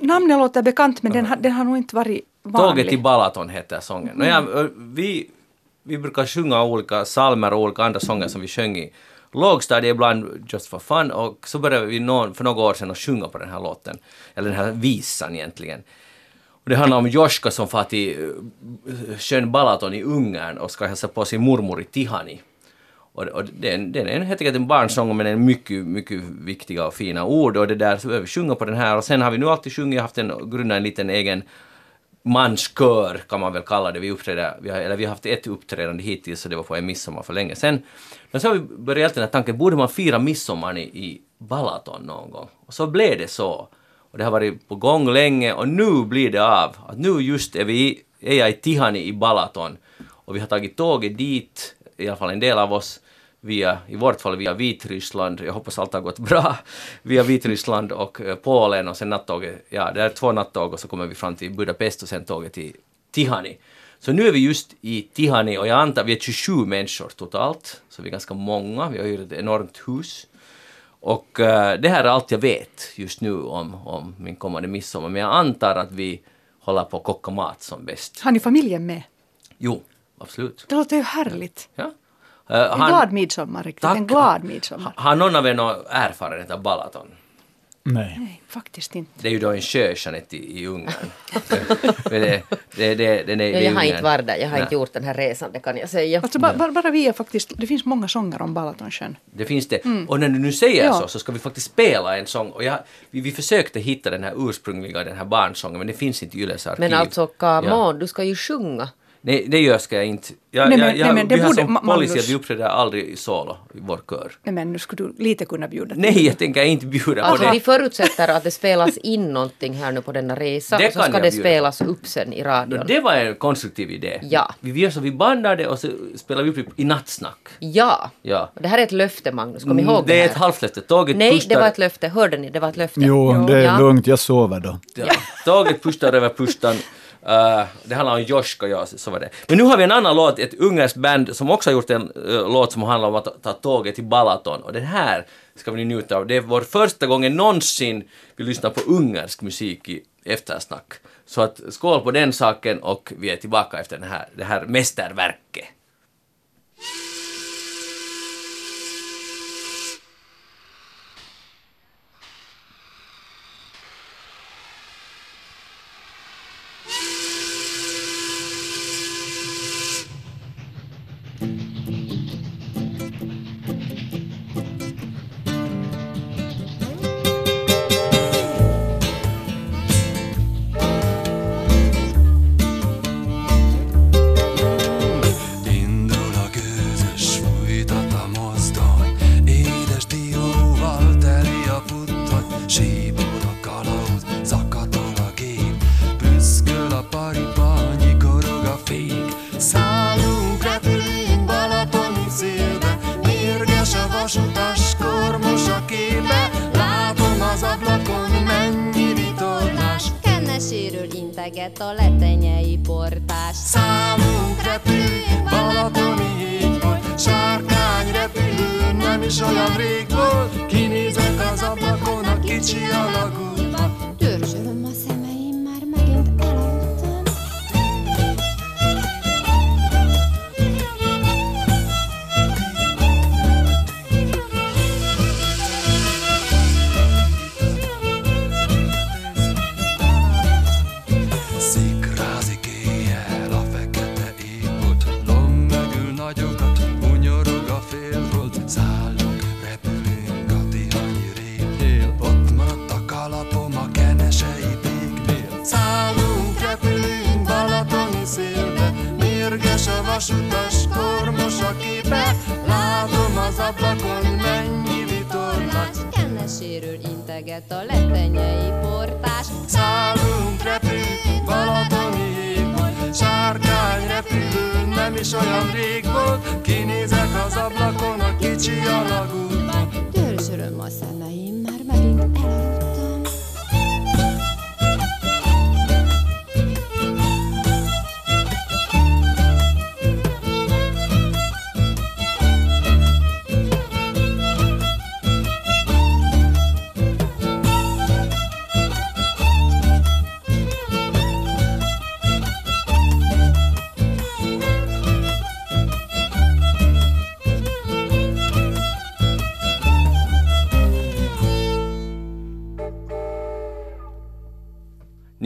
Namnet låter bekant men den, har- den har nog inte varit vanlig. Tåget till Balaton heter sången. Mm. Nåja, vi, vi brukar sjunga olika psalmer och olika andra sånger som vi sjöng i lågstadiet ibland just for fun och så började vi någon, för några år sedan att sjunga på den här låten, eller den här visan egentligen. Och det handlar om Joska som far till eh, sjön Balaton i Ungern och ska hälsa på sin mormor i Tihani. Och, och den, den är helt enkelt en barnsång men en är mycket, mycket viktiga och fina ord och det där så vi sjunga på den här och sen har vi nu alltid sjungit, haft en, grundat en liten egen manskör kan man väl kalla det. Vi, uppträder, vi, har, eller vi har haft ett uppträdande hittills och det var på en midsommar för länge sedan. Men så har vi börjat den här tanken, borde man fira midsommar i, i Balaton någon gång? Och så blev det så. Och det har varit på gång länge och nu blir det av. Att nu just är, vi, är jag i Tihani i Balaton och vi har tagit tåget dit, i alla fall en del av oss, via, i vårt fall via Vitryssland, jag hoppas allt har gått bra, via Vitryssland och eh, Polen och sen nattåget, ja det är två nattåg och så kommer vi fram till Budapest och sen tåget till Tihani. Så nu är vi just i Tihani och jag antar, vi är 27 människor totalt, så vi är ganska många, vi har hyrt ett enormt hus. Och eh, det här är allt jag vet just nu om, om min kommande midsommar, men jag antar att vi håller på att koka mat som bäst. Har ni familjen med? Jo, absolut. Det låter ju härligt. Ja. Eh, En han- glad midsommar riktigt. Tack. En glad midsommar. Har någon av er någon erfarenhet av Balaton? Nej. Nej, faktiskt inte. Det är ju då en sjö, Jeanette, i, i Ungern. Men det, det, det, den är, Ja, det är jag har inte varit där, jag har Nej. inte gjort den här resan, det kan jag säga. Alltså bara, bara, bara vi är faktiskt, det finns många sånger om Balatonsjön. Det finns det. Och när du nu säger Ja. så, så ska vi faktiskt spela en sång. Och jag, vi, vi försökte hitta den här ursprungliga, den här barnsången, men det finns inte i Yles arkiv. Men alltså, come Ja. du ska ju sjunga. Nej, det gör ska jag inte. Jag, Nej, jag, men- jag, nej, men vi har borde- som policy Magnus- att vi uppträder aldrig i solo i vår kör. Nej, men nu skulle du lite kunna bjuda till. Nej, jag tänker inte bjuda på Alltså, det. vi förutsätter att det spelas in någonting här nu på denna resa Det så ska jag det spelas upp sen i radion. Det var en konstruktiv idé. Ja. Vi gör så, vi bandar det och så spelar vi upp det i nattsnack. Ja. Ja. Det här är ett löfte Magnus, kom ihåg det, det är ett halvlöfte. Tåget Nej, pustar, det var ett löfte. Hörde ni? Det var ett löfte. Jo, det är Ja. lugnt, jag sover då. Ja. Tåget pustar över pustan. Uh, det handlar om Joska, ja, så var det. Men nu har vi en annan låt, ett ungerskt band som också har gjort en uh, låt som handlar om att ta, ta tåget till Balaton. Och den här ska vi nu njuta av. Det är vår första gången någonsin vi lyssnar på ungersk musik i eftersnack. Så att skål på den saken och vi är tillbaka efter den här, det här mästerverket. Az ablakon mennyi vitorlás Kenne sérül integet a letenyei portás. Szállunk, repülünk Balatoni hídból Sárkány repülő nem is olyan rég volt Kinézek az ablakon a kicsi alagútba Dörzsölöm a szemeim, már megint elaludtam.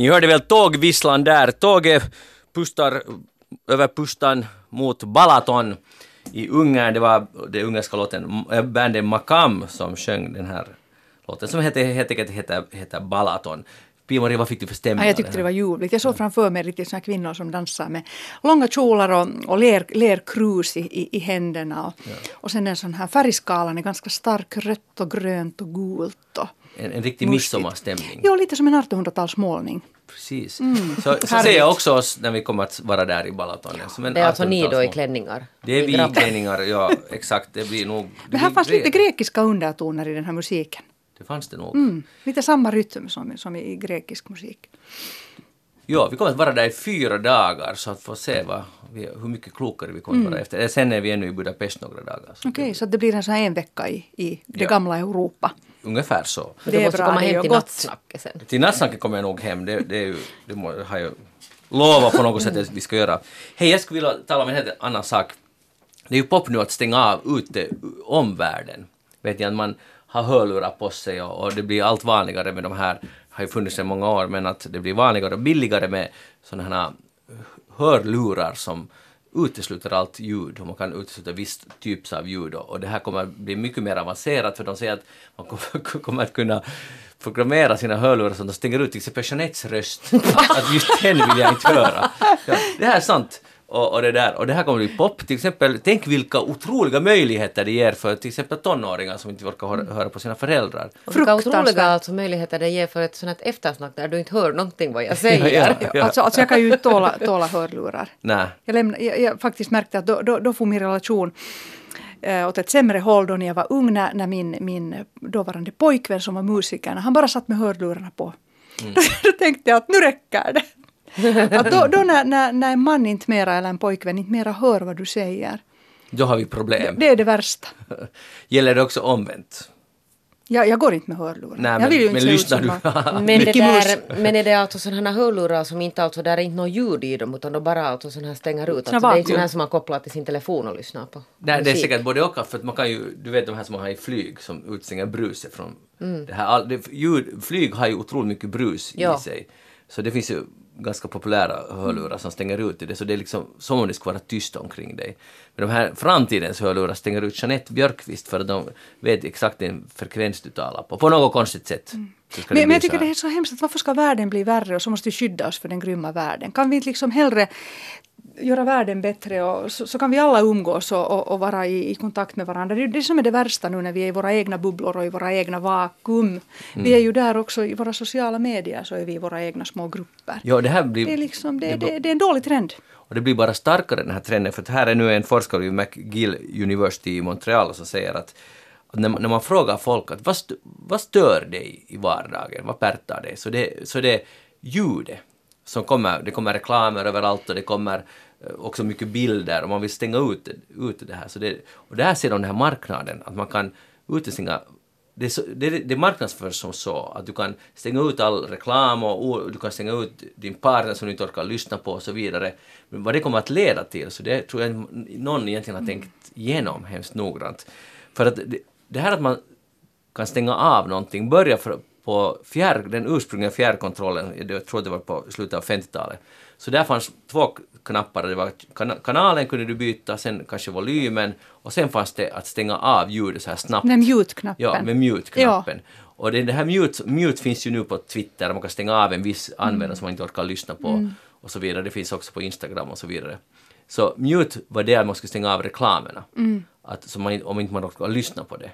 Ni hörde väl tågvisslan där. Tåget pustar över pustan mot Balaton i Ungern. Det var det ungerska låten, äh, bandet Makam som sjöng den här låten som heter, helt enkelt heter, heter Balaton. Pia-Maria, vad fick du för stämning? Ja, jag tyckte det var ljuvligt. Jag såg framför mig riktigt såna kvinnor som dansar med långa kjolar och, och ler, lerkrus i, i, i händerna. Och, och sen en sån här färgskalan är ganska stark, rött och grönt och gult. Och, En, en riktig midsommarstämning. ja, lite som en 1800-talsmålning. Precis. Så, så ser jag också oss när vi kommer att vara där i Balaton. Som en Det är alltså ni då i 1800-talsmål. klänningar? Det är vi i klänningar, ja exakt. Det blir nog... Det, Men här fanns lite gre- grekiska undertoner i den här musiken. Det fanns det nog. Mm, lite samma rytm som, som i grekisk musik. Ja, vi kommer att vara där i fyra dagar så att få se vad vi, hur mycket klokare vi kommer att Mm. vara efter. Sen är vi ännu i Budapest några dagar. Så Okej, så det blir en sån här en vecka i, i det Ja. gamla Europa. Ungefär så. Men Det du måste bra, komma hem till nattsnacket sen. Till nattsnacket kommer jag nog hem. Det, det, är ju, det må, har jag lovat på något sätt att vi ska göra. Hej, jag skulle vilja tala om en helt annan sak. Det är ju pop nu att stänga av ute omvärlden. Vet ni att man har hörlurar på sig och, och det blir allt vanligare med de här, har ju funnits i många år, men att det blir vanligare och billigare med sådana här hörlurar som utesluter allt ljud och man kan utesluta viss typ av ljud och, det här kommer bli mycket mer avancerat för de säger att man kommer, kommer att kunna programmera sina hörlurar så att de stänger ut till exempel Jeanettes röst. att just den vill jag inte höra. Ja, det här är sant. Och, och, det där. och det här kommer bli pop. Till exempel, tänk vilka otroliga möjligheter det ger för till exempel tonåringar som inte orkar höra, höra på sina föräldrar. Och vilka otroliga alltså möjligheter det ger för ett sånt här eftersnack där du inte hör någonting vad jag säger. Ja. Alltså, alltså jag kan ju tåla, tåla hörlurar. Nej. Jag, lämna, jag, jag faktiskt märkte att då, då, då får min relation eh, åt ett sämre håll då när jag var ung när, när min, min dåvarande pojkvän som var musiker, han bara satt med hörlurarna på. då tänkte jag att nu räcker det. att då då när, när, när en man inte mera eller en pojkvän inte mera hör vad du säger, Då har vi problem. det är det värsta. Gäller det också omvänt? Jag, jag går inte med hörlurar. Nej, jag men, vill ju men inte ut lyssnar du? Men, det där, men är det alltså sådana här hörlurar som inte alltså, där är inte något ljud i dem utan de bara alltså sådana här stänger ut? Alltså, det är inte sådana här som man kopplar till sin telefon och lyssnar på. Nej, det är säkert både och. För att man kan ju, du vet de här som man har i flyg som utstänger bruset från Mm. det här. All, det, ljud, flyg har ju otroligt mycket brus Ja. i sig. Så det finns ju ganska populära hörlurar som stänger ut det. Så det är liksom som om det skulle vara tyst omkring dig. Men de här framtidens hörlurar stänger ut Jeanette Björkqvist för att de vet exakt den frekvens du talar på. På något konstigt sätt. Mm. Men, men jag tycker det är så hemskt att varför ska världen bli värre och så måste vi skydda oss för den grymma världen? Kan vi inte liksom hellre göra världen bättre och så, så kan vi alla umgås och, och, och vara i, i kontakt med varandra. Det är det som är det värsta nu när vi är i våra egna bubblor och i våra egna vakuum. Vi är ju där också i våra sociala medier så är vi i våra egna små grupper. Ja, det här blir... Det är, liksom, det, det- det, är en dålig trend. Och det blir bara starkare den här trenden för här är nu en forskare vid McGill University i Montreal som säger att när, man- när man frågar folk att vad, vad stör dig i vardagen, vad pärtar dig, så det, så det ljudet som kommer, det kommer reklamer överallt och det kommer eh, också mycket bilder och man vill stänga ut, ut det här. Så det, och där ser de den här marknaden, att man kan utestänga det, så, det, det marknadsförs som så att du kan stänga ut all reklam och du kan stänga ut din partner som du inte orkar lyssna på och så vidare. Men vad det kommer att leda till, så det tror jag någon egentligen har tänkt igenom hemskt noggrant. För att det, det här att man kan stänga av någonting börjar för, på fjärr, den ursprungliga fjärrkontrollen, jag tror det var på slutet av 50-talet. Så där fanns två knappar, det var kana, kanalen kunde du byta, sen kanske volymen och sen fanns det att stänga av ljudet så här snabbt. Den mute-knappen. Ja, med mute-knappen. Och det, det här mute, mute finns ju nu på Twitter, man kan stänga av en viss användare som man inte orkar lyssna på och så vidare. Det finns också på Instagram och så vidare. Så mute var det att man skulle stänga av reklamerna, att, så man, om inte man orkar lyssna på det.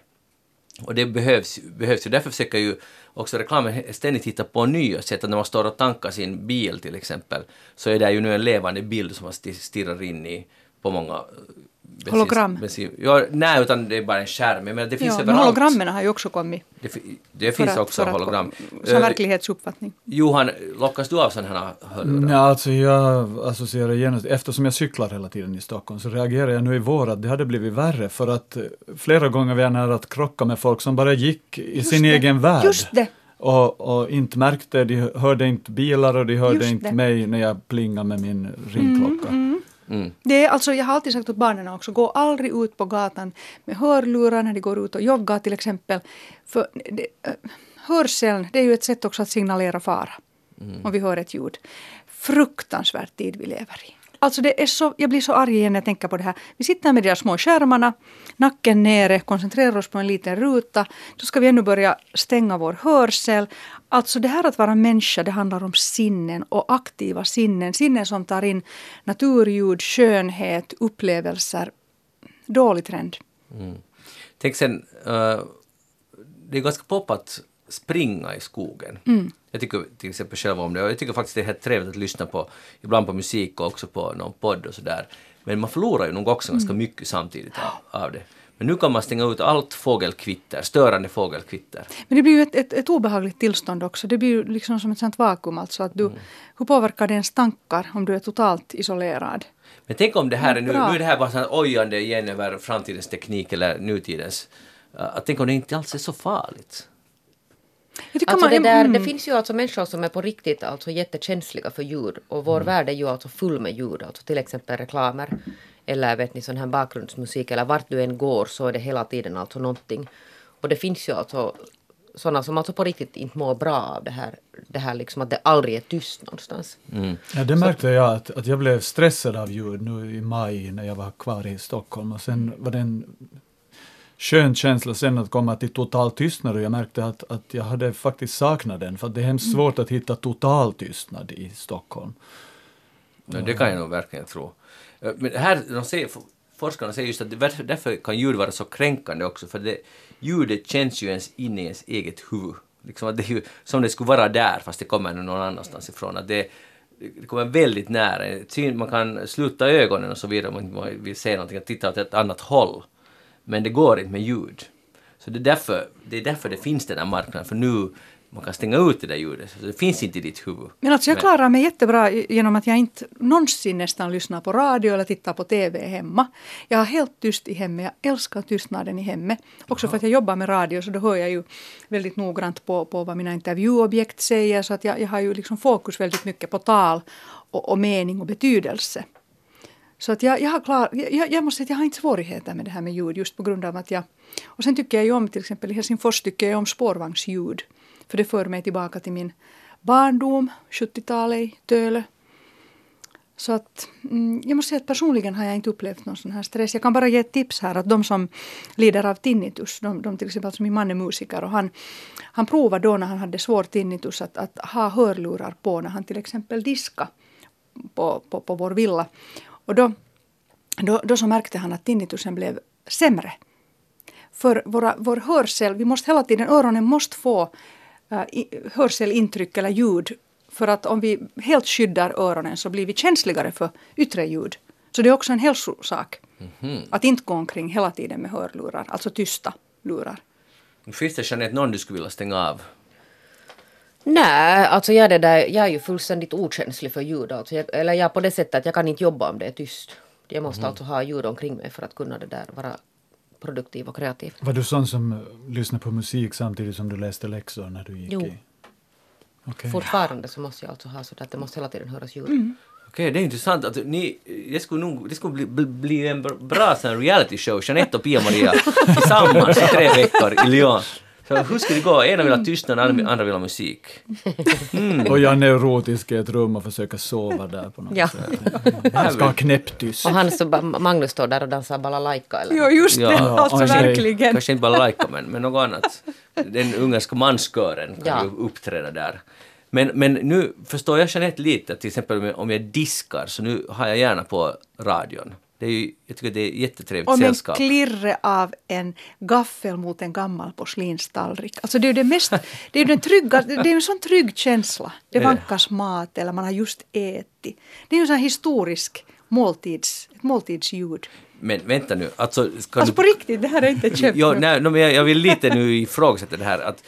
Och det behövs, behövs ju. Därför försöker ju också reklamen ständigt hitta på nya sätt. Att när man står och tankar sin bil till exempel så är det ju nu en levande bild som man stirrar in i på många eh, bensin- Hologram. Bensin, ja, nej, utan det är bara en skärm. Men det finns Ja, överallt. hologrammen har ju också kommit. Det, det finns att- också hologram. Som Eh, verklighetsuppfattning. Johan, lockas du av sådana här hörlurar? Ja, alltså jag associerar genast, eftersom jag cyklar hela tiden i Stockholm så reagerar jag nu i vår att det hade blivit värre för att eh, flera gånger var jag nära att krocka med folk som bara gick i sin det. egen värld. Just det. Och, och inte märkte, de hörde inte bilar och de hörde Just inte det. mig när jag plingade med min ringklocka. Mm. Det är alltså, jag har alltid sagt åt barnen också, gå aldrig ut på gatan med hörlurar när de går ut och joggar till exempel. För det, äh, hörseln, det är ju ett sätt också att signalera fara. Om vi hör ett ljud. Fruktansvärt tid vi lever i. Alltså det är så, jag blir så arg igen när jag tänker på det här. Vi sitter med de där små skärmarna, nacken nere, koncentrerar oss på en liten ruta. Då ska vi ännu börja stänga vår hörsel. Alltså det här att vara människa, det handlar om sinnen och aktiva sinnen. Sinnen som tar in naturljud, skönhet, upplevelser. Dålig trend. Mm. Tänk sen, uh, det är ganska pop att springa i skogen. Mm. Jag tycker till exempel själv om det och jag tycker faktiskt det är helt trevligt att lyssna på, ibland på musik och också på någon podd och sådär. Men man förlorar ju nog också Mm. ganska mycket samtidigt av, av det. Men nu kan man stänga ut allt fågelkvitter, störande fågelkvitter. Men det blir ju ett, ett, ett obehagligt tillstånd också. Det blir ju liksom som ett sånt vakuum. Alltså att du, Hur påverkar det ens tankar om du är totalt isolerad? Men tänk om det här är nu, nu är det här bara sånt ojande igen över framtidens teknik eller nutidens. Uh, att tänk om det inte alls är så farligt. Alltså man- det, där, mm. det finns ju alltså människor som är på riktigt alltså jättekänsliga för ljud och vår värld är ju alltså full med ljud, alltså till exempel reklamer eller vet ni sån här bakgrundsmusik eller vart du än går så är det hela tiden alltså någonting. Och det finns ju alltså sådana som alltså på riktigt inte mår bra av det här, det här liksom att det aldrig är tyst någonstans. Ja, det märkte jag att, att jag blev stressad av ljud nu i maj när jag var kvar i Stockholm och sen var det en skön känsla sen att komma till total tystnad och jag märkte att, att jag hade faktiskt saknat den för att det är hemskt Mm. svårt att hitta total tystnad i Stockholm. No, det kan jag nog verkligen tro. Eh, Men här, de säger, forskarna säger just att det, därför kan ljud vara så kränkande också, för det, ljudet känns ju ens in i ens eget huvud. Liksom att det är ju som det skulle vara där, fast det kommer någon annanstans ifrån. Att det, det kommer väldigt nära. Man kan sluta ögonen och så vidare om man vill se någonting, att titta åt ett annat håll. Men det går inte med ljud. Så det är därför det, är därför det finns den här marknaden, för nu man kan stänga ut det där ljudet. Så det finns inte i ditt huvud. Men alltså jag klarar mig jättebra genom att jag inte någonsin nästan lyssnar på radio eller tittar på TV hemma. Jag har helt tyst i hemmet. Jag älskar tystnaden i hemmet. Också för att jag jobbar med radio så då hör jag ju väldigt noggrant på, på vad mina intervjuobjekt säger. Så att jag, jag har ju liksom fokus väldigt mycket på tal och, och mening och betydelse. Så att jag, jag, har klar, jag, jag måste säga att jag har inte svårigheter med det här med ljud just på grund av att jag... Och sen tycker jag ju om, till exempel i Helsingfors tycker jag om spårvagnsljud. För det för mig tillbaka till min barndom, 70-talet i Tölö. Så att mm, jag måste säga att personligen har jag inte upplevt någon sån här stress. Jag kan bara ge ett tips här att de som lider av tinnitus, de, de till exempel, alltså min man är musiker och han, han provade då när han hade svår tinnitus att, att ha hörlurar på när han till exempel diska på, på, på vår villa. Och då, då, då så märkte han att tinnitusen blev sämre. För våra, vår hörsel, vi måste hela tiden, öronen måste få uh, i, hörselintryck eller ljud. För att om vi helt skyddar öronen så blir vi känsligare för yttre ljud. Så det är också en hälsosak. Att inte gå omkring hela tiden med hörlurar, alltså tysta lurar. Finns det Jeanette någon du skulle vilja stänga av? Nej, alltså jag är, det där, jag är ju fullständigt okänslig för ljud. Alltså jag, eller jag på det sättet att jag kan inte jobba om det är tyst. Jag måste alltså ha ljud omkring mig för att kunna det där vara produktiv och kreativ. Var du sån som eh, lyssnade på musik samtidigt som du läste läxor när du gick Jo. i? Okej. Fortfarande så måste jag alltså ha så att det måste hela tiden höras ljud. Okej, det är intressant. att ni, det skulle, nog, det skulle bli, bli, bli en bra- sån reality show, Jeanette och Pia-Maria tillsammans i tre veckor i Lyon. Så hur skulle det gå? Ena vill ha tystnad, andra andra vill ha musik. Och jag är neurotisk i ett rum och försöker sova där på något Ja. sätt. Jag ska ha knäpptyst. Och han så, Magnus står där och dansar balalaika eller? Jo, just det. Ja, Alltså tjej. verkligen. Kanske inte bara lajka men, men något annat. Den ungerska manskören kan Ja. ju uppträda där. Men, men nu förstår jag Jeanette lite, till exempel om jag- om jag diskar så nu har jag gärna på radion. Det är ju, jag tycker det är jättetrevligt Om en sällskap. klirre av en gaffel mot en gammal porslinstallrik. Alltså det är ju det mest, det är den trygga, det är en sån trygg känsla. Det vankas mat eller man har just ätit. Det är ju en sån historisk måltids, ett måltidsljud. Men vänta nu, alltså... Ska Alltså du, på riktigt, det här är inte ett skämt. jo, nej, no, men jag, jag vill lite nu ifrågasätta det här att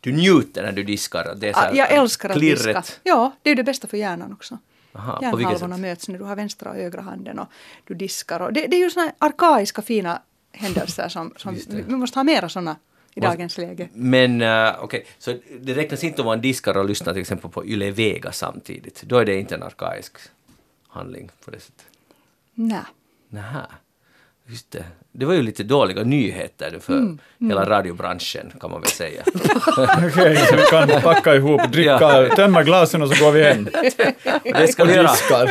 du njuter när du diskar. Det är så här, Jag älskar att klirret. diska. Ja, det är det bästa för hjärnan också. Aha, Hjärnhalvorna möts när du har vänstra och högra handen och du diskar. Och det, det är ju här arkaiska fina händelser som, som vi måste ha mera såna i dagens läge. Men uh, okej, så det räknas inte om man diskar och lyssnar till exempel på Yle Vega samtidigt. Då är det inte en arkaisk handling på det sättet. Nej. Nähä. Just det. Det var ju lite dåliga nyheter för Mm, hela radiobranschen kan man väl säga. Okej, så vi kan packa ihop, dricka, Ja. tömma glasen och så går vi hem. det ska vi göra. Diskar.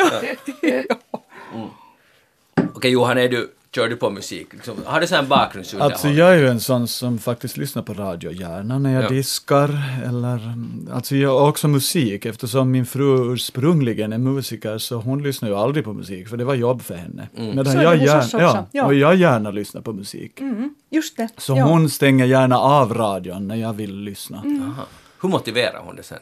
Okej Johan, är du, kör du på musik? Liksom, har du sån bakgrundsunderhåll? Alltså jag är ju en sån som faktiskt lyssnar på radio gärna när jag Ja. diskar eller alltså jag också musik eftersom min fru ursprungligen är musiker så hon lyssnar ju aldrig på musik för det var jobb för henne. Medan Så är det jag, gärna, ja, ja. och jag gärna lyssnar på musik. Just det. Så ja. hon stänger gärna av radion när jag vill lyssna. Aha. Hur motiverar hon det sen?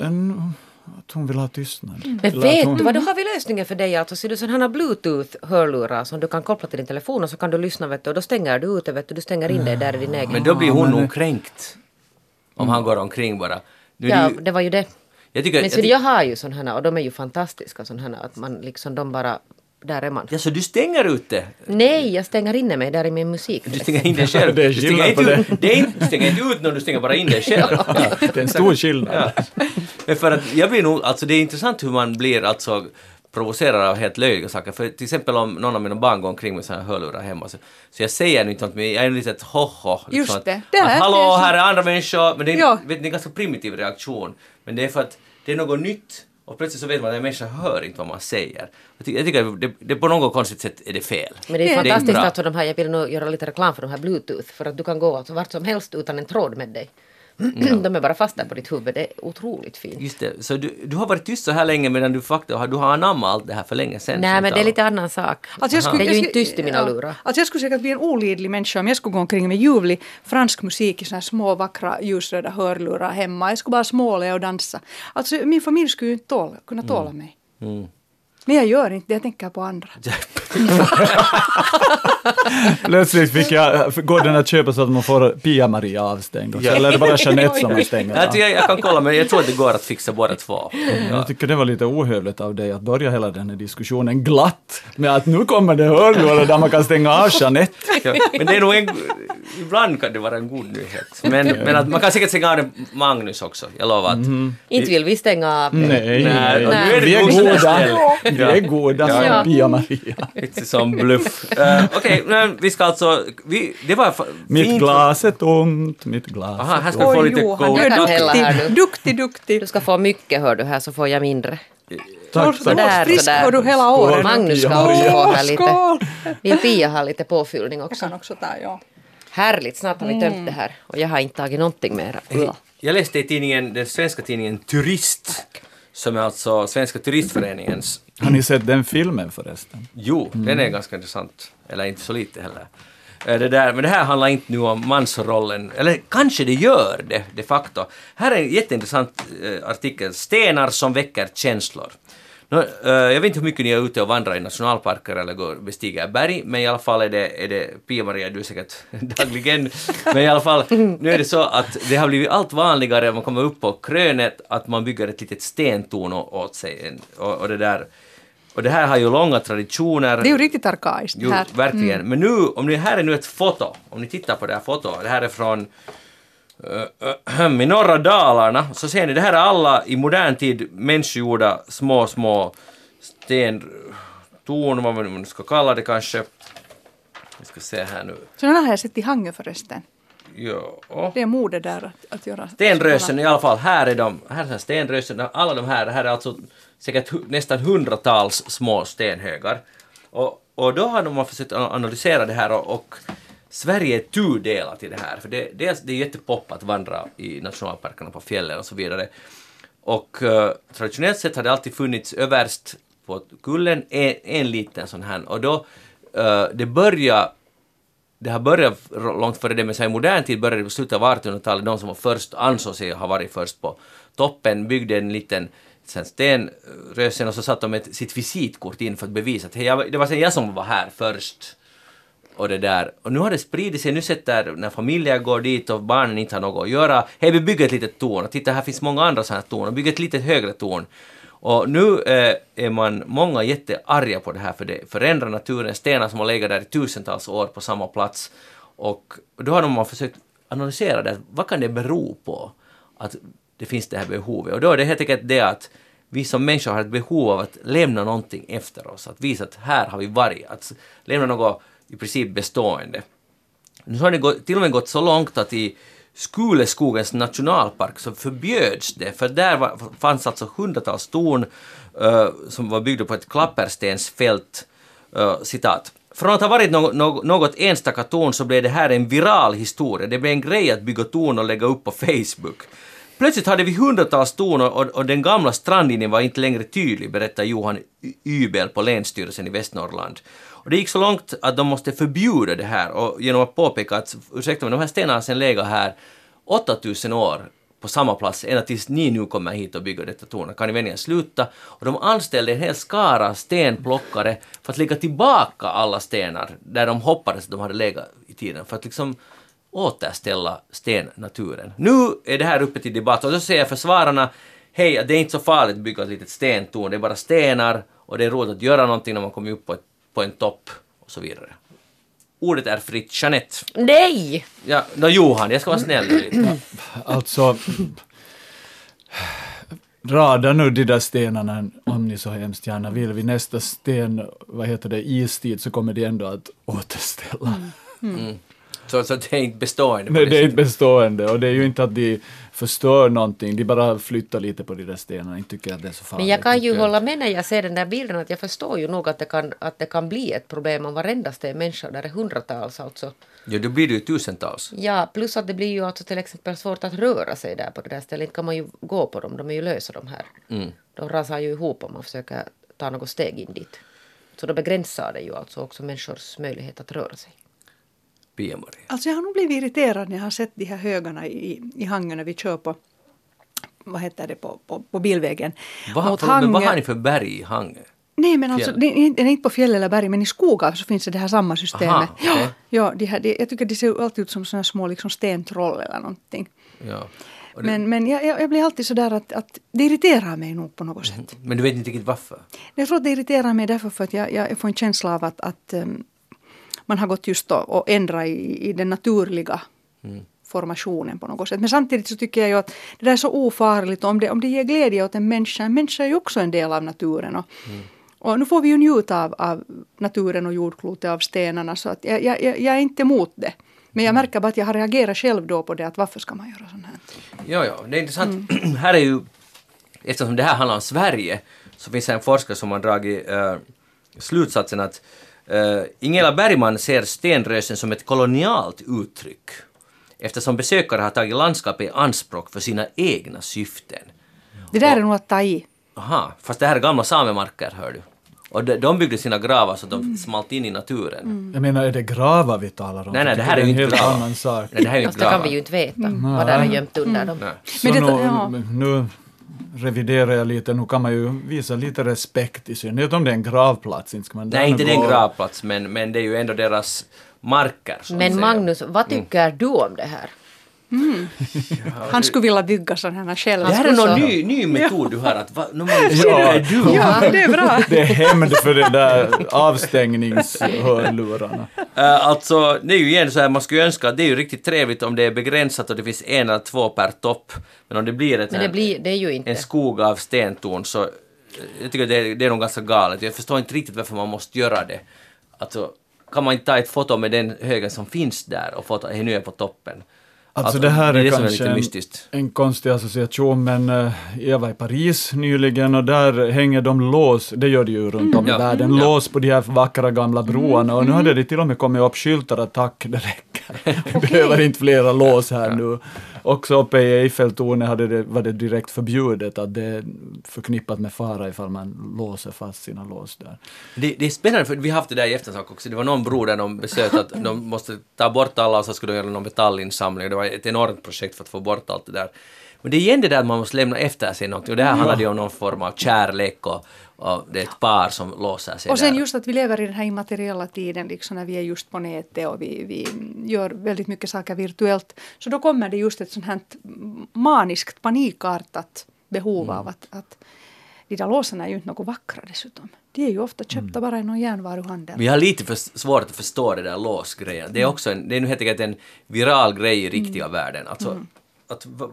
En, att hon vill ha tystnad. Men Eller att vet hon- du vad, då har vi lösningen för dig. Alltså, ser du sådana bluetooth-hörlurar som du kan koppla till din telefon och så kan du lyssna vet du, och då stänger du ute, vet du, du stänger in dig där i din egen. Men då blir hon men nog kränkt. Om han går omkring bara. Nu Ja, det ju, det var ju det. jag tycker, Men jag tycker, jag har ju sådana här och de är ju fantastiska sådana här att man liksom de bara, där är man. ja, så du stänger ute? Nej, jag stänger inne mig där i min musik. Du stänger in dig själv. Det är du, stänger skillnad inte på ut, det är inte, du stänger inte ut någon, du stänger bara in dig själv. Ja, det är en stor skillnad. Ja. Men för att jag blir nog, alltså det är intressant hur man blir alltså provocerad av helt löjliga saker. För till exempel om någon av mina barn går omkring med såna här hörlurar hemma så, så jag säger inte något, men jag är lite ett ho-ho. liksom Just att, det. Det här- att, Hallå, det är så- här är andra människor. Men det är, Ja. vet, ni, en ganska primitiv reaktion. Men det är för att det är något nytt. Och plötsligt så vet man att en människa hör inte vad man säger. Jag tycker, jag tycker att det, det, på något konstigt sätt är det fel. Men det är Det är fantastiskt bra. alltså de här, jag vill nog göra lite reklam för de här bluetooth för att du kan gå vart som helst utan en tråd med dig. De är bara fast där på ditt huvud. Det är otroligt fint. Just det, så du, du har varit tyst så här länge medan du faktiskt har, du har anammat allt det här för länge sedan. Nej, men det är lite annan sak. Alltså jag skulle, det är ju inte tyst i mina ja. lurar. Alltså jag skulle säkert bli en olidlig människa om jag skulle gå omkring med ljuvlig fransk musik i såna här små vackra ljusröda hörlurar hemma. Jag skulle bara småle och dansa. Alltså min familj skulle ju inte tåla, kunna tåla mig. Men jag gör inte det, jag tänker på andra. Plötsligt fick jag, går den att köpa så att man får Pia-Maria avstängd också. Ja. Eller är det bara Jeanette som man stänger Jag, av? tycker, jag kan kolla, men jag tror att det går att fixa båda två. Jag tycker det var lite ohövligt av dig att börja hela den här diskussionen glatt med att nu kommer det hörlurar där man kan stänga av Jeanette. Ja, men det är nog en, ibland kan det vara en god nyhet. Men, men att man kan säkert stänga av det Magnus också, jag lovar att... Inte vill vi stänga av det. Nej, Nej, nej, vi är goda. Vi är goda som Ja. Pia-Maria. Lite som bluff. Uh, Okej, men vi ska alltså... Vi, det var Mitt fint. glas är tomt, mitt glas Aha, här är ska tomt. vi få Oj lite Johan, du är duktig, duktig, duktig. Du ska få mycket hör du här så får jag mindre. Tack, tack. där, frisk sådär. var du hela året. Magnus ska också här lite. Vill Pia ha lite påfyllning Jag också? kan också ta, ja. Härligt, snart har vi tömt det här. Och jag har inte tagit någonting mer. Jag läste i tidningen, den svenska tidningen Turist, som är alltså Svenska turistföreningens Har ni sett den filmen förresten? Jo, den är ganska intressant. Eller inte så lite heller. Eh, det där, men det här handlar inte nu om mansrollen, eller kanske det gör det de facto. Här är en jätteintressant eh, artikel, Stenar som väcker känslor. Eh, jag vet inte hur mycket ni är ute och vandrar i nationalparker eller går bestiger berg, men i alla fall är det, är det Pia-Maria, du är säkert dagligen, men i alla fall, nu är det så att det har blivit allt vanligare, man kommer upp på krönet, att man bygger ett litet stentorn åt sig. Och, och det där och det här har ju långa traditioner. Det är ju riktigt arkaiskt Jo, här. verkligen. Men nu, om det här är nu ett foto, om ni tittar på det här fotot, det här är från uh, uh, i norra Dalarna, så ser ni, det här är alla i modern tid människogjorda små, små stentorn, vad man nu ska kalla det kanske. Vi ska se här nu. Sådana har jag sett i Hangö förresten. Ja. Det är mode där att, att göra. Stenrösen i alla fall, här är de, här är stenrösen, alla de här, det här är alltså säkert nästan hundratals små stenhögar. Och, och då har man försökt analysera det här och, och Sverige är tudelat i det här, för det, dels det är jättepopp att vandra i nationalparkerna på fjällen och så vidare. Och eh, traditionellt sett har det alltid funnits överst på kullen en, en liten sån här och då eh, det börjar det har börjat långt före det, men så i modern tid började det på slutet av 1800-talet, de som var först ansåg sig ha varit först på toppen, byggde en liten sen stenrösen eh, och så satte de med sitt visitkort in för att bevisa att hey, jag, det var sen jag som var här först. Och det där. Och nu har det spridit sig, nu sätter när familjer går dit och barnen inte har något att göra, hej vi bygger ett litet torn, och titta här finns många andra sådana här torn, och bygger ett litet högre torn. Och nu eh, är man många jättearga på det här för det förändrar naturen, stenar som har legat där i tusentals år på samma plats. Och då har man försökt analysera det, vad kan det bero på att det finns det här behovet? Och då är det helt enkelt det att vi som människor har ett behov av att lämna någonting efter oss, att visa att här har vi varit, att lämna något i princip bestående. Nu har det gått, till och med gått så långt att i Skuleskogens nationalpark så förbjöds det, för där var, fanns alltså hundratals torn uh, som var byggda på ett klapperstensfält. Uh, citat. Från att ha varit no no något enstaka torn så blev det här en viral historia. Det blev en grej att bygga torn och lägga upp på Facebook. Plötsligt hade vi hundratals torn och, och den gamla strandlinjen var inte längre tydlig, berättar Johan Ybel på Länsstyrelsen i Västnorrland. Och det gick så långt att de måste förbjuda det här och genom att påpeka att, ursäkta mig, de här stenarna har sedan legat här 8000 år på samma plats ända tills ni nu kommer hit och bygger detta torn. Kan ni vänligen sluta? Och de anställde en hel skara stenplockare för att lägga tillbaka alla stenar där de hoppades att de hade legat i tiden. För att liksom återställa stennaturen. Nu är det här uppe till debatt och då säger försvararna hej, det är inte så farligt att bygga ett litet stentorn, det är bara stenar och det är roligt att göra någonting när man kommer upp på, ett, på en topp och så vidare. Ordet är fritt. Jeanette. Nej! Ja, no, Johan, jag ska vara snäll lite. Alltså, rada nu de där stenarna om ni så hemskt gärna vill. Vid nästa sten, vad heter det, istid, så kommer de ändå att återställa. Så, så det är inte bestående. Nej, det är inte bestående och det är ju inte att de förstör någonting, de bara flyttar lite på de där stenarna, inte tycker jag att det är så farligt. Men jag kan ju hålla med när jag ser den där bilden att jag förstår ju nog att det kan, att det kan bli ett problem om varenda sten människa där är hundratals alltså. Ja, då blir det ju tusentals. Ja, plus att det blir ju alltså till exempel svårt att röra sig där på det där stället. Inte kan man ju gå på dem, de är ju lösa de här. De rasar ju ihop om man försöker ta något steg in dit. Så då begränsar det ju alltså också människors möjlighet att röra sig. Pia-Maria. Alltså jag har nog blivit irriterad när jag har sett de här högarna i, i Hangö när vi kör på vad heter det, på, på, på bilvägen. Vad, Mot förlåt, men vad Hangö. har ni för berg i Hangö? Nej, men alltså, det är inte- det är inte på fjäll eller berg, men i skogar så finns det det här samma systemet. Aha, okej. ja, ja, de här, de, jag tycker de ser alltid ut som såna små liksom stentroll eller någonting. Ja. Det, Men, men jag, jag blir alltid sådär att, att det irriterar mig nog på något sätt. men du vet inte riktigt varför? Jag tror att det irriterar mig därför för att jag, jag får en känsla av att, att um, man har gått just och, och ändrat i, i den naturliga formationen på något sätt. Men samtidigt så tycker jag ju att det där är så ofarligt. Om det, om det ger glädje åt en människa, en människa är ju också en del av naturen. Och, och nu får vi ju njuta av, av naturen och jordklotet, av stenarna. Så att jag, jag, jag är inte emot det. Men jag märker bara att jag har reagerat själv då på det att varför ska man göra sånt här? Ja, ja, det är intressant. Mm. här är ju, eftersom det här handlar om Sverige, så finns det en forskare som har dragit eh, slutsatsen att eh, Ingela Bergman ser stenrösen som ett kolonialt uttryck eftersom besökare har tagit landskapet i anspråk för sina egna syften. Det där är nog att ta i. Aha, fast det här är gamla samemarker, hör du. Och de, de byggde sina gravar så de Mm. smalt in i naturen. Jag menar, är det gravar vi talar om? Nej, nej, det här är ju en inte helt gravar. annan sak. Nej, det här är ju inte det kan gravar. vi ju inte veta vad där är gömt under dem. Nej. Så Men det- nu, ja. nu reviderar jag lite, nu kan man ju visa lite respekt i synnerhet om det är en gravplats. Inte ska man Nej, inte det är en gravplats, men, men det är ju ändå deras marker. Men. Magnus, vad tycker du om det här? Han skulle vilja bygga sådana här själv. Det här är någon ny, ny metod du har att... Va, no, Magnus, Ja. ja. är du? Ja, det är bra. Det är hämnd för de där avstängningshörlurarna. Uh, alltså, det är ju igen så här, man skulle önska att det är ju riktigt trevligt om det är begränsat och det finns en eller två per topp. Men om det blir, ett, Men det, blir, det är ju inte. en skog av stentorn så eh, jag tycker det är, det är nog ganska galet. Jag förstår inte riktigt varför man måste göra det. Alltså, kan man inte ta ett foto med den högen som finns där och fota, nu är på toppen. Alltså det här det är, är det är kanske lite en, en konstig association, men eh, jag var i Paris nyligen och där hänger de lås, det gör de ju runt om Ja. i världen, Mm. lås på de här vackra gamla broarna och nu hade det till och med kommit upp skyltar att tack, det räcker. Vi behöver inte flera lås här nu. Också uppe i Eiffeltornet hade det, var det direkt förbjudet att det är förknippat med fara ifall man låser fast sina lås där. Det, det är spännande för vi har haft det där i eftersnack också. Det var någon bro där de beslöt att de måste ta bort alla och så skulle de göra någon metallinsamling. Det var ett enormt projekt för att få bort allt det där. Men det är igen det där att man måste lämna efter sig någonting och det här handlar ju om någon form av kärlek och, och det är ett par som låser sig Och sen där. just att vi lever i den här immateriella tiden, liksom när vi är just på nätet och vi, vi gör väldigt mycket saker virtuellt. Så då kommer det just ett sånt här maniskt, panikartat behov Mm. av att, att de där låsen är ju inte något vackra dessutom. De är ju ofta köpta bara i någon järnvaruhandel. Vi har lite för svårt att förstå det där låsgrejen. Det är också en, det är nu helt enkelt en viral grej i riktiga världen. Alltså, att, va,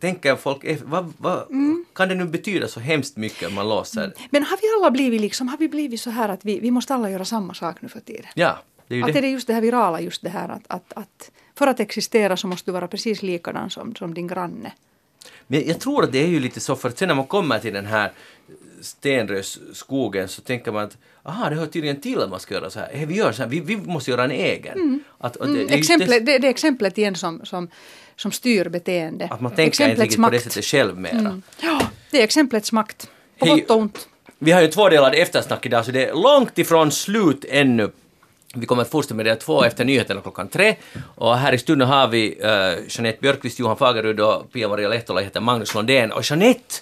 tänker folk, eff- vad, vad, kan det nu betyda så hemskt mycket om man låser? Men har vi alla blivit liksom, har vi blivit så här att vi, vi måste alla göra samma sak nu för tiden? Ja, det är ju Att det. det är just det här virala, just det här att, att, att för att existera så måste du vara precis likadan som, som din granne. Men jag tror att det är ju lite så, för att sen när man kommer till den här stenrösskogen så tänker man att aha, det hör tydligen till att man ska göra så här. Hey, vi gör så här, vi, vi måste göra en egen. Att, och det, det är just Exemplet, det, det exemplet igen som, som, som styr beteende. att man tänker inte riktigt på det sättet själv mera. Ja, det är exemplets makt. På Hej. gott och ont. Vi har ju två delar eftersnack idag, så det är långt ifrån slut ännu. Vi kommer att fortsätta med det två efter nyheterna klockan tre. Och här i studion har vi uh, Jeanette Björkqvist, Johan Fagerud och Pia-Maria Lehtola. Jag heter Magnus Lundén. Och Jeanette!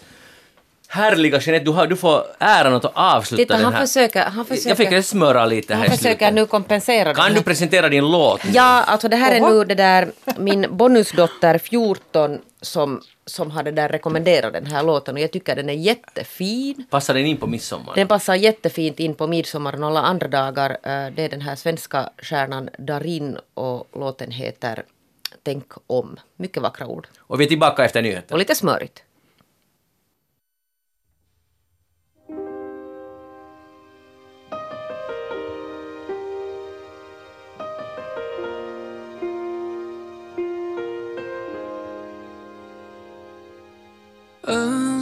Härliga Jeanette, du, har, du får äran att avsluta Titta, den han här. försöker, han försöker, Jag fick smöra lite här han försöker nu kompensera Kan du presentera din låt? Ja, alltså det här är nu det där min bonusdotter 14 som, som hade där rekommenderat den här låten och jag tycker den är jättefin. Passar den in på midsommar? Den passar jättefint in på midsommar och alla andra dagar. Eh, Det är den här svenska stjärnan Darin och låten heter Tänk om. Mycket vackra ord. Och vi är tillbaka efter nyheterna. Och lite smörigt.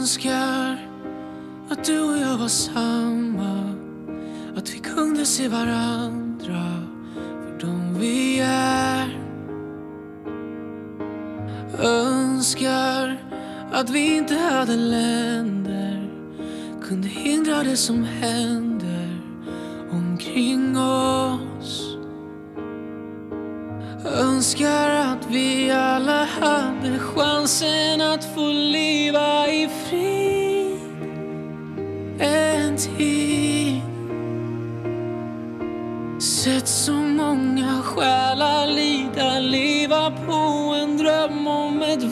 Önskar att du och jag var samma. Att vi kunde se varandra för de vi är. Önskar att vi inte hade länder Kunde hindra det som händer omkring oss. Önskar att vi alla hade chansen att få leva i frid en tid. Sett så många själar lida, leva på en dröm om ett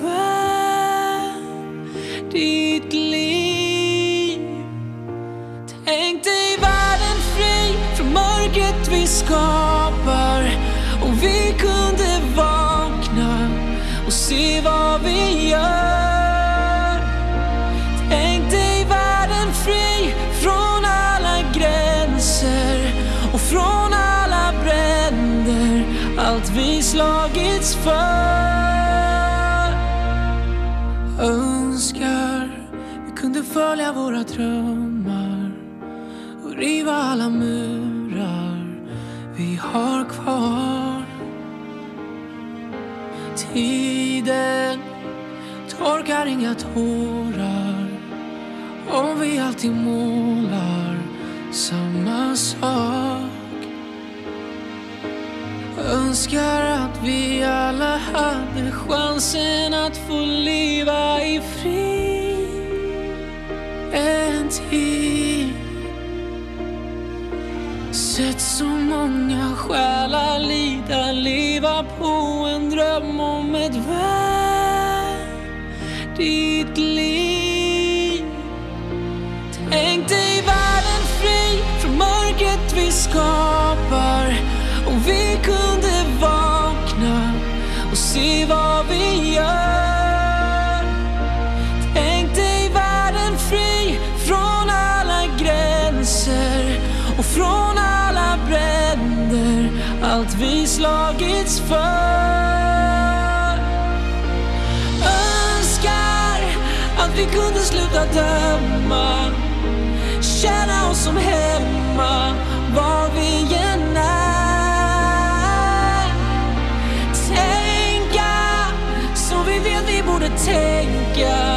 värdigt liv. Tänk dig världen fri från mörkret vi skapar. Slagits för. Önskar vi kunde följa våra drömmar och riva alla murar vi har kvar. Tiden torkar inga tårar om vi alltid målar samma sak. Önskar att vi alla hade chansen att få leva i frid en tid. Sett så många själar lida, leva på en dröm om ett värdigt liv. Tänk dig världen fri från mörkret vi skapar. bedöma Känna oss som hemma var vi än är. Tänka som vi vet vi borde tänka.